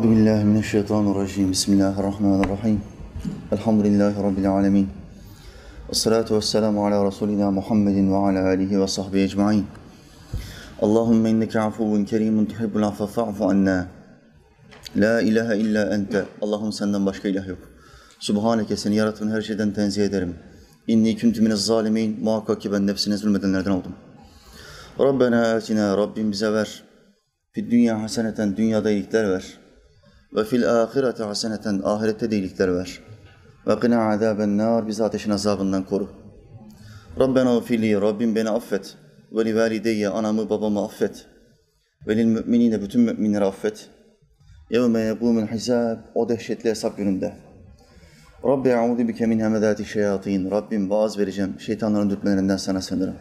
Euzu billahi mineşşeytanirracim. Bismillahirrahmanirrahim. Elhamdülillahi rabbil alamin. Essalatu vesselamu ala rasulina Muhammedin ve ala alihi ve sahbihi ecmaîn. Allahümme inneke afuvun kerimun tuhibbul affe fa'fu anna. La ilahe illa ente. Allah'ım senden başka ilah yok. Subhaneke seni yaratan her şeyden tenzih ederim. İnni küntü minez zalimin. Muhakkak ki ben nefsine zulmedenlerden oldum. Rabbena atina. Rabbim bize ver. Fid dünya haseneten dünyada iyilikler ver. Ve fil ahirete haseneten ahirette de iyilikler ver. Ve kına azaben nar bizi ateşin azabından koru. Rabbena ufili Rabbim beni affet. Ve li valideyye anamı babamı affet. Ve lil müminine bütün müminleri affet. Yevme yegûmün hisab o dehşetli hesap gününde. Rabbi a'udhu bike min hemedati şeyatin. Rabbim vaaz vereceğim. Şeytanların dürtmelerinden sana sığınırım.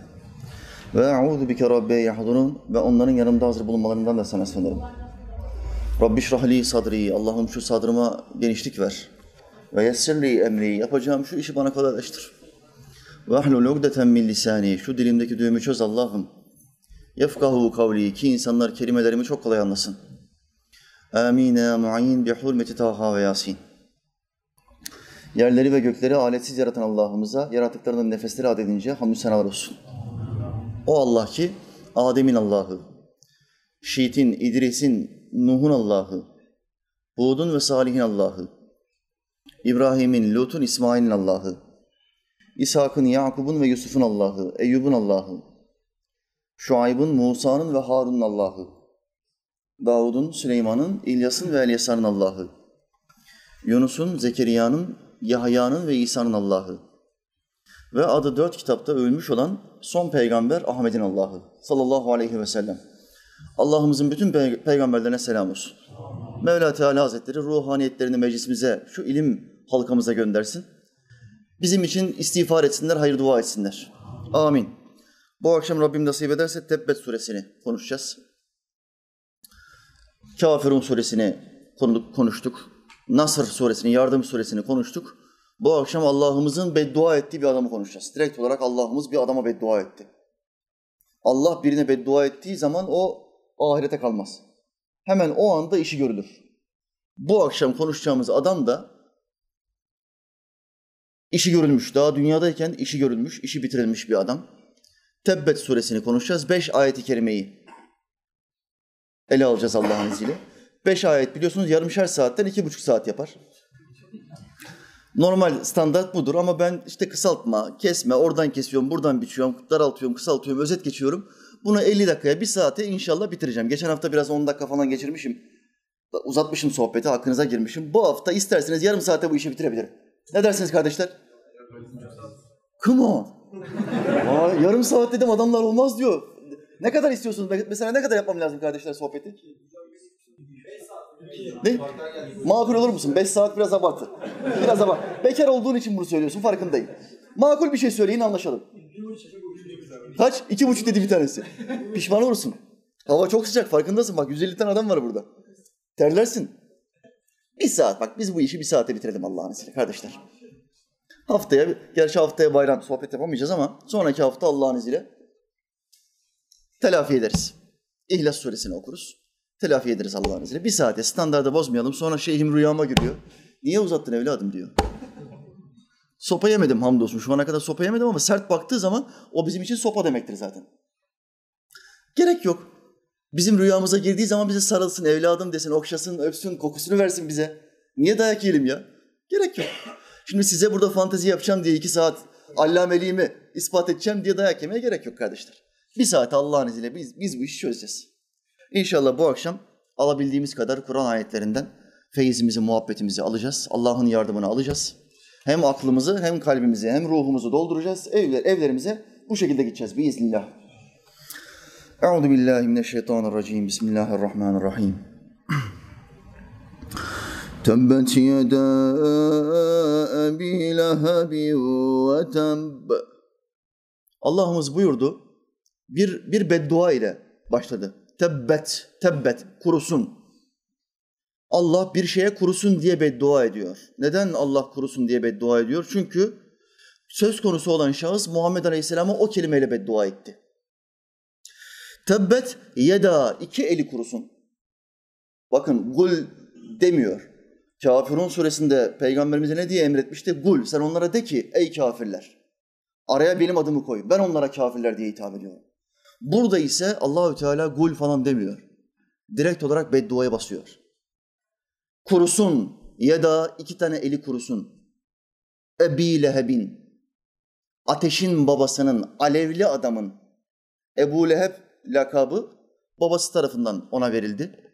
Ve a'udhu bike rabbe yahdurun. Ve onların yanımda hazır bulunmalarından da sana sığınırım. Rabbi şrahli sadri. Allah'ım şu sadrıma genişlik ver. Ve yessirli emri. Yapacağım şu işi bana kolaylaştır. Ve ahlul ugdeten min lisani. Şu dilimdeki düğümü çöz Allah'ım. Yefkahu kavli. Ki insanlar kelimelerimi çok kolay anlasın. Amin ya mu'in bi hurmeti Taha ve Yasin. Yerleri ve gökleri aletsiz yaratan Allah'ımıza yarattıklarının nefesleri adedince hamdü senalar olsun. O Allah ki Adem'in Allah'ı, Şiit'in, İdris'in, Nuh'un Allah'ı, Hud'un ve Salih'in Allah'ı, İbrahim'in, Lut'un, İsmail'in Allah'ı, İshak'ın, Yakub'un ve Yusuf'un Allah'ı, Eyyub'un Allah'ı, Şuayb'ın, Musa'nın ve Harun'un Allah'ı, Davud'un, Süleyman'ın, İlyas'ın ve Elyasar'ın Allah'ı. Yunus'un, Zekeriya'nın, Yahya'nın ve İsa'nın Allah'ı. Ve adı dört kitapta ölmüş olan son peygamber Ahmet'in Allah'ı. Sallallahu aleyhi ve sellem. Allah'ımızın bütün pey- peygamberlerine selam olsun. Mevla Teala Hazretleri ruhaniyetlerini meclisimize, şu ilim halkamıza göndersin. Bizim için istiğfar etsinler, hayır dua etsinler. Amin. Bu akşam Rabbim nasip ederse Tebbet suresini konuşacağız. Kafirun suresini konu- konuştuk. Nasr suresini, yardım suresini konuştuk. Bu akşam Allah'ımızın beddua ettiği bir adamı konuşacağız. Direkt olarak Allah'ımız bir adama beddua etti. Allah birine beddua ettiği zaman o ahirete kalmaz. Hemen o anda işi görülür. Bu akşam konuşacağımız adam da işi görülmüş. Daha dünyadayken işi görülmüş, işi bitirilmiş bir adam. Tebbet suresini konuşacağız. Beş ayeti kerimeyi ele alacağız Allah'ın izniyle. Beş ayet biliyorsunuz yarımşar saatten iki buçuk saat yapar. Normal standart budur ama ben işte kısaltma, kesme, oradan kesiyorum, buradan biçiyorum, daraltıyorum, kısaltıyorum, özet geçiyorum. Bunu 50 dakikaya, bir saate inşallah bitireceğim. Geçen hafta biraz 10 dakika falan geçirmişim. Uzatmışım sohbeti, hakkınıza girmişim. Bu hafta isterseniz yarım saate bu işi bitirebilirim. Ne dersiniz kardeşler? Come on. Aa, yarım saat dedim adamlar olmaz diyor. Ne kadar istiyorsunuz? Mesela ne kadar yapmam lazım kardeşler sohbeti? Ne? Makul olur musun? Beş saat biraz abartı. Biraz abart. Bekar olduğun için bunu söylüyorsun farkındayım. Makul bir şey söyleyin anlaşalım. Kaç? İki buçuk dedi bir tanesi. Pişman olursun. Hava çok sıcak farkındasın bak 150 tane adam var burada. Terlersin. Bir saat bak biz bu işi bir saate bitirelim Allah'ın izniyle kardeşler. Haftaya, gerçi haftaya bayram sohbet yapamayacağız ama sonraki hafta Allah'ın izniyle telafi ederiz. İhlas suresini okuruz. Telafi ederiz Allah'ın izniyle. Bir saate standarda bozmayalım. Sonra şeyhim rüyama giriyor. Niye uzattın evladım diyor. Sopa yemedim hamdolsun. Şu ana kadar sopa yemedim ama sert baktığı zaman o bizim için sopa demektir zaten. Gerek yok. Bizim rüyamıza girdiği zaman bize sarılsın, evladım desin, okşasın, öpsün, kokusunu versin bize. Niye dayak yiyelim ya? Gerek yok. Şimdi size burada fantezi yapacağım diye iki saat allameliğimi ispat edeceğim diye dayak yemeye gerek yok kardeşler. Bir saat Allah'ın izniyle biz, biz bu işi çözeceğiz. İnşallah bu akşam alabildiğimiz kadar Kur'an ayetlerinden feyizimizi, muhabbetimizi alacağız. Allah'ın yardımını alacağız. Hem aklımızı, hem kalbimizi, hem ruhumuzu dolduracağız. Evler, evlerimize bu şekilde gideceğiz biiznillah. Euzu billahi mineşşeytanirracim. Bismillahirrahmanirrahim. Yeda Ebi Lehebi ve tebb. Allah'ımız buyurdu. Bir, bir beddua ile başladı. Tebbet, tebbet, kurusun. Allah bir şeye kurusun diye beddua ediyor. Neden Allah kurusun diye beddua ediyor? Çünkü söz konusu olan şahıs Muhammed Aleyhisselam'a o kelimeyle beddua etti. Tebbet yeda iki eli kurusun. Bakın gul demiyor. Kafirun suresinde peygamberimize ne diye emretmişti? Gul sen onlara de ki ey kafirler. Araya benim adımı koy. Ben onlara kafirler diye hitap ediyorum. Burada ise Allahü Teala gul falan demiyor. Direkt olarak bedduaya basıyor. Kurusun ya da iki tane eli kurusun. Ebi Leheb'in, ateşin babasının, alevli adamın Ebu Leheb lakabı babası tarafından ona verildi.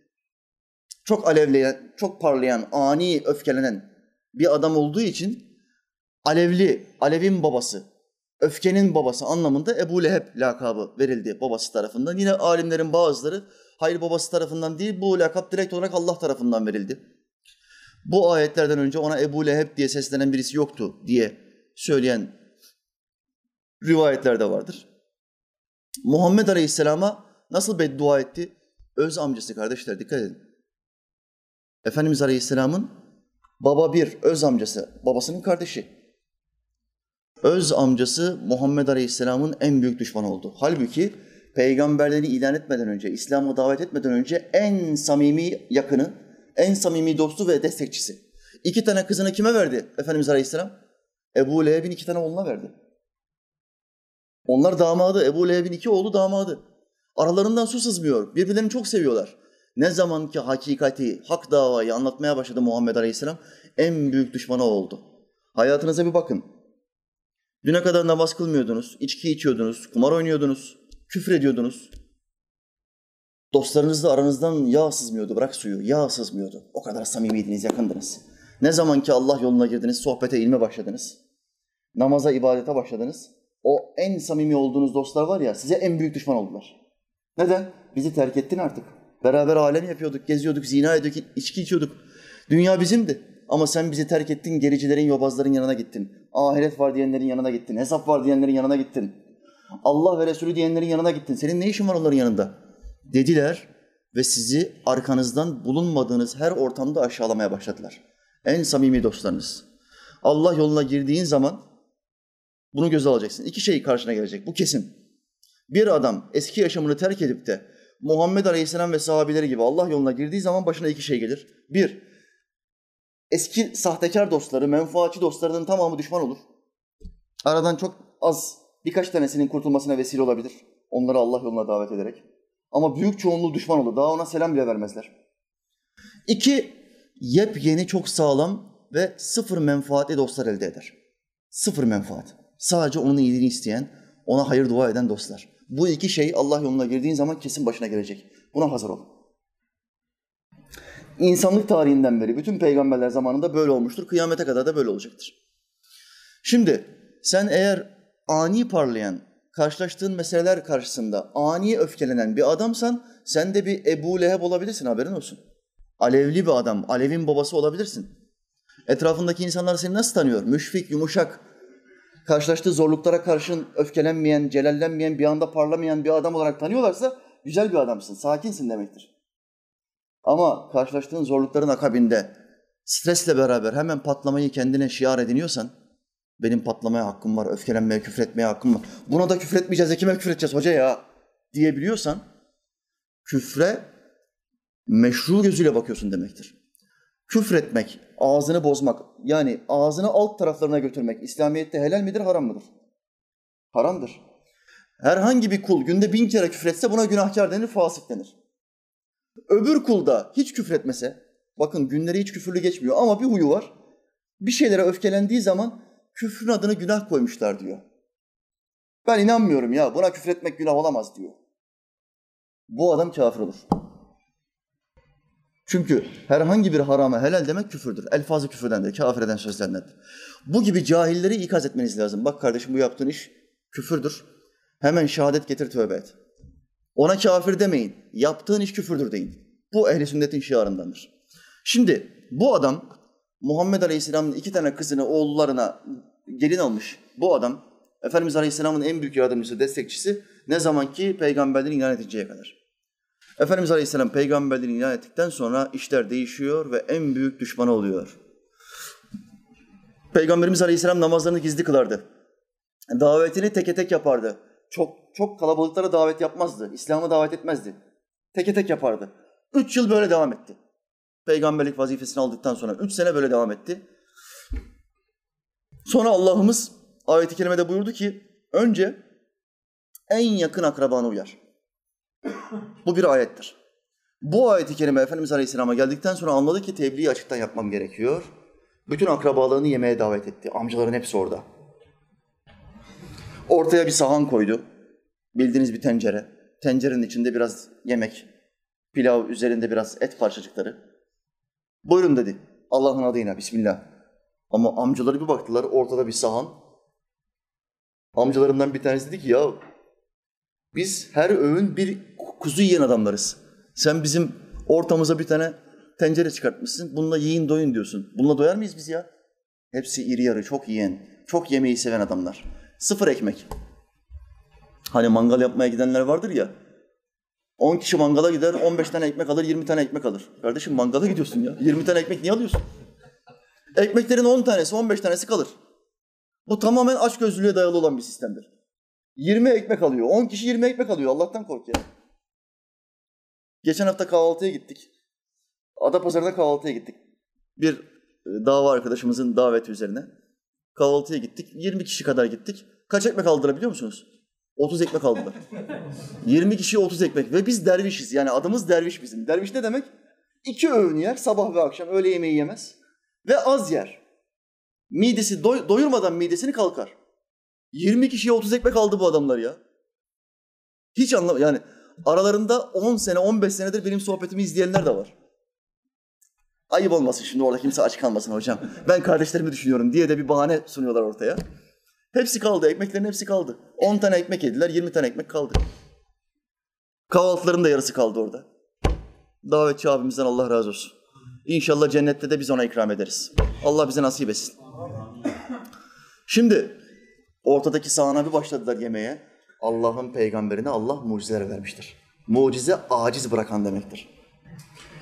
Çok alevleyen, çok parlayan, ani öfkelenen bir adam olduğu için alevli, alevin babası, öfkenin babası anlamında Ebu Leheb lakabı verildi babası tarafından. Yine alimlerin bazıları hayır babası tarafından değil bu lakap direkt olarak Allah tarafından verildi. Bu ayetlerden önce ona Ebu Leheb diye seslenen birisi yoktu diye söyleyen rivayetler de vardır. Muhammed Aleyhisselam'a nasıl beddua etti? Öz amcası kardeşler dikkat edin. Efendimiz Aleyhisselam'ın baba bir, öz amcası, babasının kardeşi. Öz amcası Muhammed Aleyhisselam'ın en büyük düşmanı oldu. Halbuki peygamberliğini ilan etmeden önce, İslam'a davet etmeden önce en samimi yakını, en samimi dostu ve destekçisi. İki tane kızını kime verdi Efendimiz Aleyhisselam? Ebu Leheb'in iki tane oğluna verdi. Onlar damadı, Ebu Leheb'in iki oğlu damadı. Aralarından su sızmıyor, birbirlerini çok seviyorlar. Ne zaman ki hakikati, hak davayı anlatmaya başladı Muhammed Aleyhisselam, en büyük düşmanı oldu. Hayatınıza bir bakın. Düne kadar namaz kılmıyordunuz, içki içiyordunuz, kumar oynuyordunuz, küfür ediyordunuz. Dostlarınızla aranızdan yağ sızmıyordu, bırak suyu, yağ sızmıyordu. O kadar samimiydiniz, yakındınız. Ne zaman ki Allah yoluna girdiniz, sohbete, ilme başladınız, namaza, ibadete başladınız, o en samimi olduğunuz dostlar var ya, size en büyük düşman oldular. Neden? Bizi terk ettin artık. Beraber alem yapıyorduk, geziyorduk, zina ediyorduk, içki içiyorduk. Dünya bizimdi. Ama sen bizi terk ettin, gericilerin, yobazların yanına gittin. Ahiret var diyenlerin yanına gittin. Hesap var diyenlerin yanına gittin. Allah ve Resulü diyenlerin yanına gittin. Senin ne işin var onların yanında? Dediler ve sizi arkanızdan bulunmadığınız her ortamda aşağılamaya başladılar. En samimi dostlarınız. Allah yoluna girdiğin zaman bunu göze alacaksın. İki şey karşına gelecek. Bu kesin. Bir adam eski yaşamını terk edip de Muhammed Aleyhisselam ve sahabeleri gibi Allah yoluna girdiği zaman başına iki şey gelir. Bir, eski sahtekar dostları, menfaatçi dostlarının tamamı düşman olur. Aradan çok az birkaç tanesinin kurtulmasına vesile olabilir. Onları Allah yoluna davet ederek. Ama büyük çoğunluğu düşman olur. Daha ona selam bile vermezler. İki, yepyeni çok sağlam ve sıfır menfaatli dostlar elde eder. Sıfır menfaat. Sadece onun iyiliğini isteyen, ona hayır dua eden dostlar. Bu iki şey Allah yoluna girdiğin zaman kesin başına gelecek. Buna hazır ol. İnsanlık tarihinden beri bütün peygamberler zamanında böyle olmuştur. Kıyamete kadar da böyle olacaktır. Şimdi sen eğer ani parlayan, karşılaştığın meseleler karşısında ani öfkelenen bir adamsan sen de bir Ebu Leheb olabilirsin haberin olsun. Alevli bir adam, Alev'in babası olabilirsin. Etrafındaki insanlar seni nasıl tanıyor? Müşfik, yumuşak, karşılaştığı zorluklara karşın öfkelenmeyen, celallenmeyen, bir anda parlamayan bir adam olarak tanıyorlarsa güzel bir adamsın, sakinsin demektir. Ama karşılaştığın zorlukların akabinde stresle beraber hemen patlamayı kendine şiar ediniyorsan, benim patlamaya hakkım var, öfkelenmeye, küfretmeye hakkım var. Buna da küfretmeyeceğiz, e kime küfredeceğiz hoca ya diyebiliyorsan, küfre meşru gözüyle bakıyorsun demektir. Küfretmek, ağzını bozmak, yani ağzını alt taraflarına götürmek İslamiyet'te helal midir, haram mıdır? Haramdır. Herhangi bir kul günde bin kere küfretse buna günahkar denir, fasık denir. Öbür kul da hiç küfretmese, bakın günleri hiç küfürlü geçmiyor ama bir huyu var. Bir şeylere öfkelendiği zaman küfrün adını günah koymuşlar diyor. Ben inanmıyorum ya buna küfretmek günah olamaz diyor. Bu adam kafir olur. Çünkü herhangi bir harama helal demek küfürdür. Elfazı küfürdendir, kafir eden sözlerindendir. Bu gibi cahilleri ikaz etmeniz lazım. Bak kardeşim bu yaptığın iş küfürdür. Hemen şehadet getir tövbe et. Ona kafir demeyin. Yaptığın iş küfürdür deyin. Bu ehli sünnetin şiarındandır. Şimdi bu adam Muhammed Aleyhisselam'ın iki tane kızını oğullarına gelin almış. Bu adam Efendimiz Aleyhisselam'ın en büyük yardımcısı, destekçisi ne zaman ki peygamberliğini ilan edeceği kadar. Efendimiz Aleyhisselam peygamberliğini ilan ettikten sonra işler değişiyor ve en büyük düşmanı oluyor. Peygamberimiz Aleyhisselam namazlarını gizli kılardı. Davetini teke tek yapardı. Çok çok kalabalıklara davet yapmazdı. İslam'a davet etmezdi. Teke tek yapardı. Üç yıl böyle devam etti. Peygamberlik vazifesini aldıktan sonra üç sene böyle devam etti. Sonra Allah'ımız ayet-i kerimede buyurdu ki önce en yakın akrabana uyar. Bu bir ayettir. Bu ayet-i kerime Efendimiz Aleyhisselam'a geldikten sonra anladı ki tebliği açıktan yapmam gerekiyor. Bütün akrabalarını yemeğe davet etti. Amcaların hepsi orada. Ortaya bir sahan koydu. Bildiğiniz bir tencere. Tencerenin içinde biraz yemek, pilav, üzerinde biraz et parçacıkları. Buyurun dedi. Allah'ın adıyla Bismillah. Ama amcaları bir baktılar ortada bir sahan. Amcalarından bir tanesi dedi ki ya biz her öğün bir kuzu yiyen adamlarız. Sen bizim ortamıza bir tane tencere çıkartmışsın. Bununla yiyin doyun diyorsun. Bununla doyar mıyız biz ya? Hepsi iri yarı, çok yiyen, çok yemeği seven adamlar. Sıfır ekmek. Hani mangal yapmaya gidenler vardır ya. 10 kişi mangala gider, 15 tane ekmek alır, 20 tane ekmek alır. Kardeşim mangala gidiyorsun ya. 20 tane ekmek niye alıyorsun? Ekmeklerin 10 tanesi, 15 tanesi kalır. Bu tamamen açgözlülüğe dayalı olan bir sistemdir. 20 ekmek alıyor. 10 kişi 20 ekmek alıyor. Allah'tan kork ya. Geçen hafta kahvaltıya gittik. Adapazarı'da kahvaltıya gittik. Bir e, dava arkadaşımızın daveti üzerine. Kahvaltıya gittik. 20 kişi kadar gittik. Kaç ekmek aldılar biliyor musunuz? 30 ekmek aldılar. 20 kişi 30 ekmek. Ve biz dervişiz. Yani adımız derviş bizim. Derviş ne demek? İki öğün yer. Sabah ve akşam. Öğle yemeği yemez. Ve az yer. Midesi doy- doyurmadan midesini kalkar. 20 kişiye 30 ekmek aldı bu adamlar ya. Hiç anlam yani aralarında 10 sene 15 senedir benim sohbetimi izleyenler de var. Ayıp olmasın şimdi orada kimse aç kalmasın hocam. Ben kardeşlerimi düşünüyorum diye de bir bahane sunuyorlar ortaya. Hepsi kaldı, ekmeklerin hepsi kaldı. 10 tane ekmek yediler, 20 tane ekmek kaldı. Kahvaltıların da yarısı kaldı orada. Davetçi abimizden Allah razı olsun. İnşallah cennette de biz ona ikram ederiz. Allah bize nasip etsin. Şimdi ortadaki sahana bir başladılar yemeğe. Allah'ın peygamberine Allah mucizeler vermiştir. Mucize aciz bırakan demektir.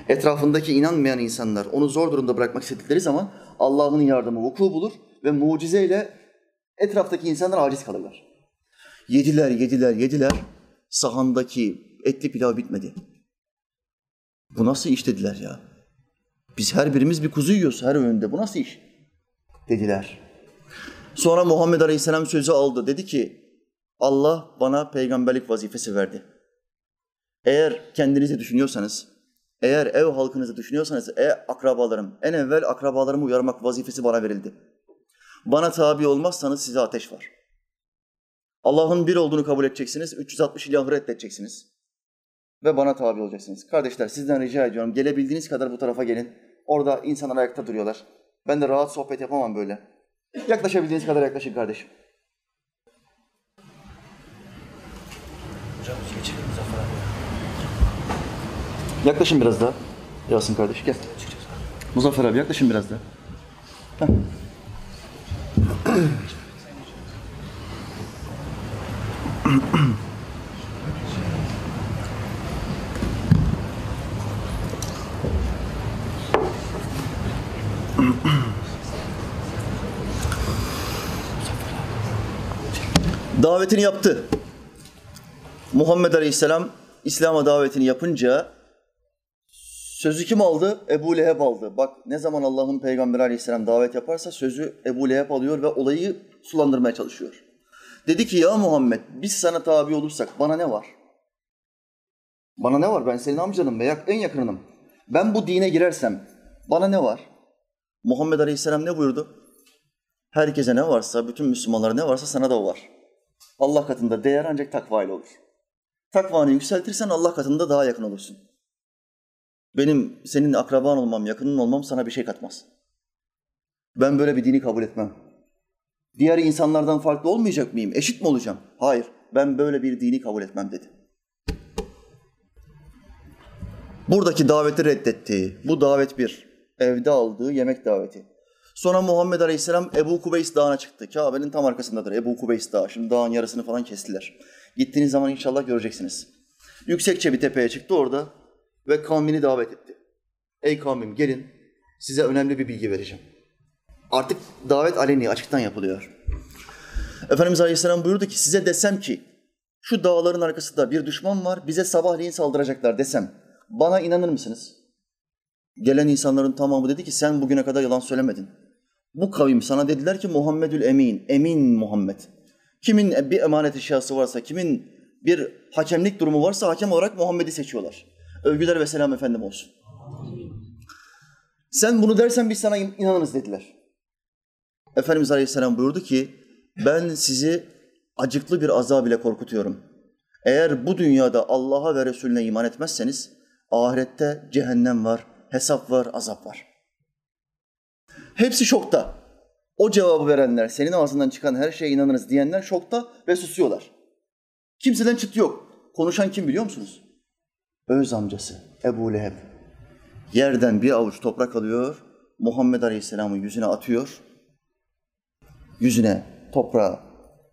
Etrafındaki inanmayan insanlar onu zor durumda bırakmak istedikleri zaman Allah'ın yardımı vuku bulur ve mucizeyle etraftaki insanlar aciz kalırlar. Yediler, yediler, yediler. Sahandaki etli pilav bitmedi. Bu nasıl iş dediler ya. Biz her birimiz bir kuzu yiyoruz her öğünde. Bu nasıl iş? Dediler. Sonra Muhammed Aleyhisselam sözü aldı. Dedi ki Allah bana peygamberlik vazifesi verdi. Eğer kendinizi düşünüyorsanız, eğer ev halkınızı düşünüyorsanız, e akrabalarım, en evvel akrabalarımı uyarmak vazifesi bana verildi. Bana tabi olmazsanız size ateş var. Allah'ın bir olduğunu kabul edeceksiniz, 360 ilahı reddedeceksiniz. Ve bana tabi olacaksınız. Kardeşler sizden rica ediyorum, gelebildiğiniz kadar bu tarafa gelin. Orada insanlar ayakta duruyorlar. Ben de rahat sohbet yapamam böyle. Yaklaşabildiğiniz kadar yaklaşın kardeşim. Abi. Yaklaşın biraz daha. Yasin kardeş gel. Muzaffer abi yaklaşın biraz daha. Heh. Davetini yaptı. Muhammed Aleyhisselam İslam'a davetini yapınca Sözü kim aldı? Ebu Leheb aldı. Bak ne zaman Allah'ın Peygamberi Aleyhisselam davet yaparsa sözü Ebu Leheb alıyor ve olayı sulandırmaya çalışıyor. Dedi ki ya Muhammed biz sana tabi olursak bana ne var? Bana ne var? Ben senin amcanım ve en yakınınım. Ben bu dine girersem bana ne var? Muhammed Aleyhisselam ne buyurdu? Herkese ne varsa, bütün Müslümanlara ne varsa sana da o var. Allah katında değer ancak takva ile olur. Takvanı yükseltirsen Allah katında daha yakın olursun. Benim senin akraban olmam, yakının olmam sana bir şey katmaz. Ben böyle bir dini kabul etmem. Diğer insanlardan farklı olmayacak mıyım? Eşit mi olacağım? Hayır, ben böyle bir dini kabul etmem dedi. Buradaki daveti reddetti. Bu davet bir. Evde aldığı yemek daveti. Sonra Muhammed Aleyhisselam Ebu Kubeys Dağı'na çıktı. Kabe'nin tam arkasındadır Ebu Kubeys Dağı. Şimdi dağın yarısını falan kestiler. Gittiğiniz zaman inşallah göreceksiniz. Yüksekçe bir tepeye çıktı orada ve kavmini davet etti. Ey kavmim gelin size önemli bir bilgi vereceğim. Artık davet aleni açıktan yapılıyor. Efendimiz Aleyhisselam buyurdu ki size desem ki şu dağların arkasında bir düşman var bize sabahleyin saldıracaklar desem bana inanır mısınız? Gelen insanların tamamı dedi ki sen bugüne kadar yalan söylemedin. Bu kavim sana dediler ki Muhammedül Emin, Emin Muhammed. Kimin bir emanet eşyası varsa, kimin bir hakemlik durumu varsa hakem olarak Muhammed'i seçiyorlar. Övgüler ve selam efendim olsun. Sen bunu dersen biz sana inanırız dediler. Efendimiz Aleyhisselam buyurdu ki ben sizi acıklı bir azab ile korkutuyorum. Eğer bu dünyada Allah'a ve Resulüne iman etmezseniz ahirette cehennem var, hesap var, azap var. Hepsi şokta. O cevabı verenler, senin ağzından çıkan her şeye inanırız diyenler şokta ve susuyorlar. Kimseden çıt yok. Konuşan kim biliyor musunuz? Öz amcası Ebu Leheb. Yerden bir avuç toprak alıyor, Muhammed Aleyhisselam'ın yüzüne atıyor. Yüzüne toprağı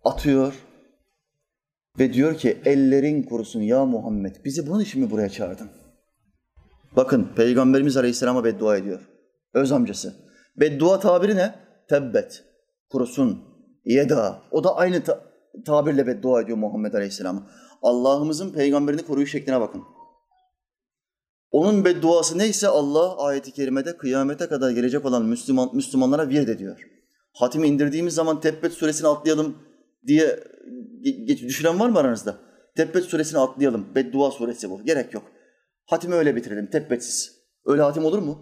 atıyor ve diyor ki ellerin kurusun ya Muhammed bizi bunun için mi buraya çağırdın? Bakın Peygamberimiz Aleyhisselam'a beddua ediyor. Öz amcası. Beddua tabiri ne? Tebbet, kurusun, yeda. O da aynı ta- tabirle beddua ediyor Muhammed Aleyhisselam'a. Allah'ımızın peygamberini koruyuş şekline bakın. Onun bedduası neyse Allah ayeti kerimede kıyamete kadar gelecek olan Müslüman, Müslümanlara vird ediyor. Hatimi indirdiğimiz zaman Tebbet suresini atlayalım diye geç, düşünen var mı aranızda? Tebbet suresini atlayalım. Beddua suresi bu. Gerek yok. Hatimi öyle bitirelim. Tebbetsiz. Öyle hatim olur mu?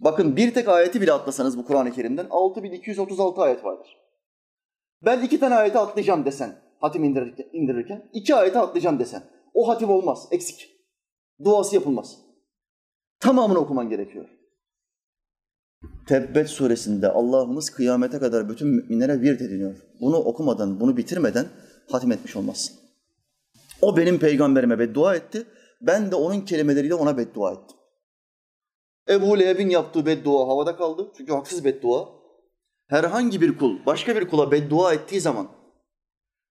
Bakın bir tek ayeti bile atlasanız bu Kur'an-ı Kerim'den 6236 ayet vardır. Ben iki tane ayeti atlayacağım desen, hatim indirirken, indirirken iki ayeti atlayacağım desen. O hatim olmaz, eksik. Duası yapılmaz. Tamamını okuman gerekiyor. Tebbet suresinde Allah'ımız kıyamete kadar bütün müminlere virt ediniyor. Bunu okumadan, bunu bitirmeden hatim etmiş olmazsın. O benim peygamberime beddua etti. Ben de onun kelimeleriyle ona beddua ettim. Ebu Leheb'in yaptığı beddua havada kaldı. Çünkü haksız beddua. Herhangi bir kul başka bir kula beddua ettiği zaman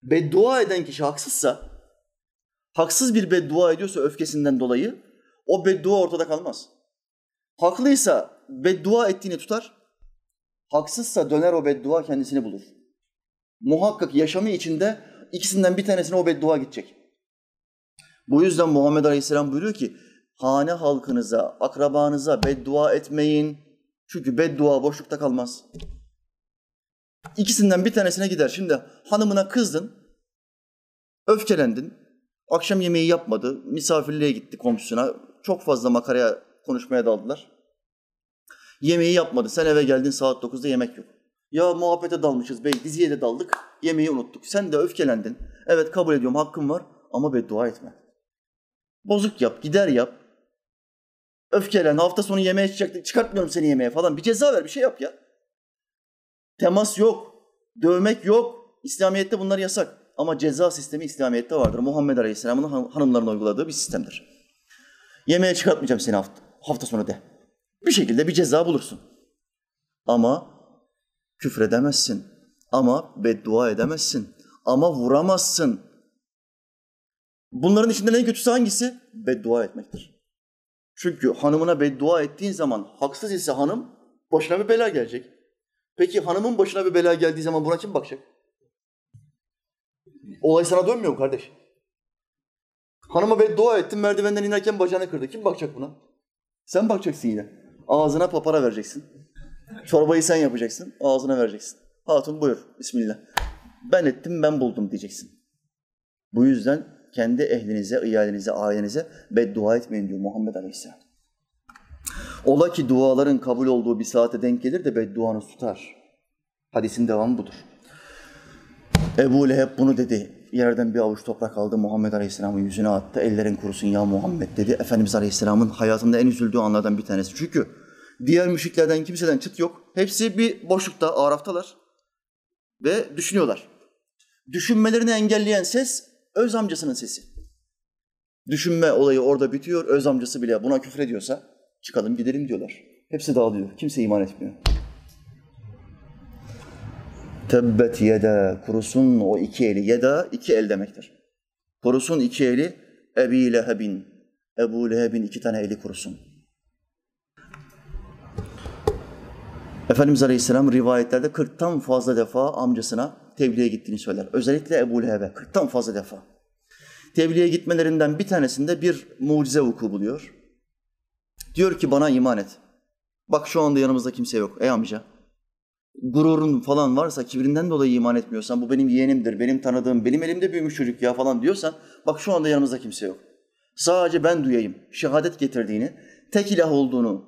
beddua eden kişi haksızsa, haksız bir beddua ediyorsa öfkesinden dolayı o beddua ortada kalmaz. Haklıysa beddua ettiğini tutar, haksızsa döner o beddua kendisini bulur. Muhakkak yaşamı içinde ikisinden bir tanesine o beddua gidecek. Bu yüzden Muhammed Aleyhisselam buyuruyor ki, hane halkınıza, akrabanıza beddua etmeyin. Çünkü beddua boşlukta kalmaz. İkisinden bir tanesine gider. Şimdi hanımına kızdın, öfkelendin, akşam yemeği yapmadı, misafirliğe gitti komşusuna, çok fazla makaraya konuşmaya daldılar. Yemeği yapmadı, sen eve geldin saat 9'da yemek yok. Ya muhabbete dalmışız bey, diziye de daldık, yemeği unuttuk. Sen de öfkelendin. Evet kabul ediyorum, hakkım var ama beddua etme. Bozuk yap, gider yap. Öfkelen, hafta sonu yemeğe çıkacaktık, çıkartmıyorum seni yemeğe falan. Bir ceza ver, bir şey yap ya. Temas yok, dövmek yok. İslamiyet'te bunlar yasak. Ama ceza sistemi İslamiyet'te vardır. Muhammed Aleyhisselam'ın hanımlarına uyguladığı bir sistemdir. Yemeğe çıkartmayacağım seni hafta, hafta sonu de. Bir şekilde bir ceza bulursun. Ama küfredemezsin. Ama beddua edemezsin. Ama vuramazsın. Bunların içinde en kötüsü hangisi? Beddua etmektir. Çünkü hanımına beddua ettiğin zaman haksız ise hanım başına bir bela gelecek. Peki hanımın başına bir bela geldiği zaman buna kim bakacak? Olay sana dönmüyor mu kardeş? Hanıma beddua ettin, merdivenden inerken bacağını kırdı. Kim bakacak buna? Sen bakacaksın yine. Ağzına papara vereceksin. Çorbayı sen yapacaksın, ağzına vereceksin. Hatun buyur, bismillah. Ben ettim, ben buldum diyeceksin. Bu yüzden kendi ehlinize, iyalinize, ailenize beddua etmeyin diyor Muhammed Aleyhisselam. Ola ki duaların kabul olduğu bir saate denk gelir de bedduanı tutar. Hadisin devamı budur. Ebu Leheb bunu dedi. Yerden bir avuç toprak aldı, Muhammed Aleyhisselam'ın yüzüne attı. Ellerin kurusun ya Muhammed dedi. Efendimiz Aleyhisselam'ın hayatında en üzüldüğü anlardan bir tanesi. Çünkü diğer müşriklerden kimseden çıt yok. Hepsi bir boşlukta, araftalar. Ve düşünüyorlar. Düşünmelerini engelleyen ses öz amcasının sesi. Düşünme olayı orada bitiyor. Öz amcası bile buna küfür ediyorsa çıkalım gidelim diyorlar. Hepsi dağılıyor. Kimse iman etmiyor. Tebbet yeda kurusun o iki eli. Yeda iki el demektir. Kurusun iki eli Ebi Leheb'in. Ebu Leheb'in iki tane eli kurusun. Efendimiz Aleyhisselam rivayetlerde 40'tan fazla defa amcasına tebliğe gittiğini söyler. Özellikle Ebu Leheb'e 40'tan fazla defa. Tebliğe gitmelerinden bir tanesinde bir mucize vuku buluyor. Diyor ki bana iman et. Bak şu anda yanımızda kimse yok. Ey amca. Gururun falan varsa, kibrinden dolayı iman etmiyorsan, bu benim yeğenimdir, benim tanıdığım, benim elimde büyümüş çocuk ya falan diyorsan, bak şu anda yanımızda kimse yok. Sadece ben duyayım. Şehadet getirdiğini, tek ilah olduğunu,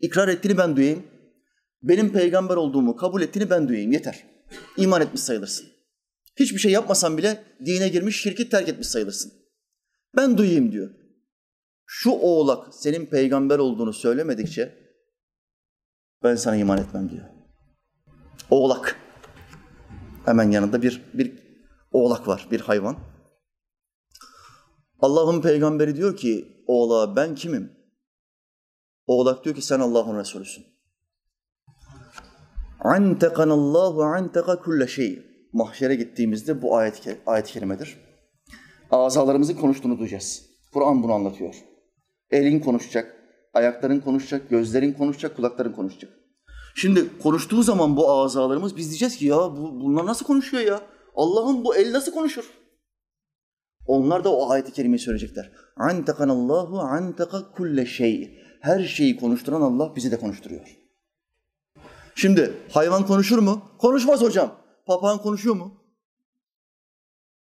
ikrar ettiğini ben duyayım. Benim peygamber olduğumu kabul ettiğini ben duyayım. Yeter. İman etmiş sayılırsın. Hiçbir şey yapmasan bile dine girmiş, şirki terk etmiş sayılırsın. Ben duyayım diyor. Şu oğlak senin peygamber olduğunu söylemedikçe ben sana iman etmem diyor. Oğlak. Hemen yanında bir, bir oğlak var, bir hayvan. Allah'ın peygamberi diyor ki oğlağa ben kimim? Oğlak diyor ki sen Allah'ın Resulüsün. Antekanallahu anteka kulle şey. Mahşere gittiğimizde bu ayet, ayet-i kerimedir. Azalarımızın konuştuğunu duyacağız. Kur'an bunu anlatıyor. Elin konuşacak, ayakların konuşacak, gözlerin konuşacak, kulakların konuşacak. Şimdi konuştuğu zaman bu azalarımız biz diyeceğiz ki ya bu, bunlar nasıl konuşuyor ya? Allah'ın bu el nasıl konuşur? Onlar da o ayeti kerimeyi söyleyecekler. Antekanallahu anteka kulle şey. Her şeyi konuşturan Allah bizi de konuşturuyor. Şimdi hayvan konuşur mu? Konuşmaz hocam. Papağan konuşuyor mu?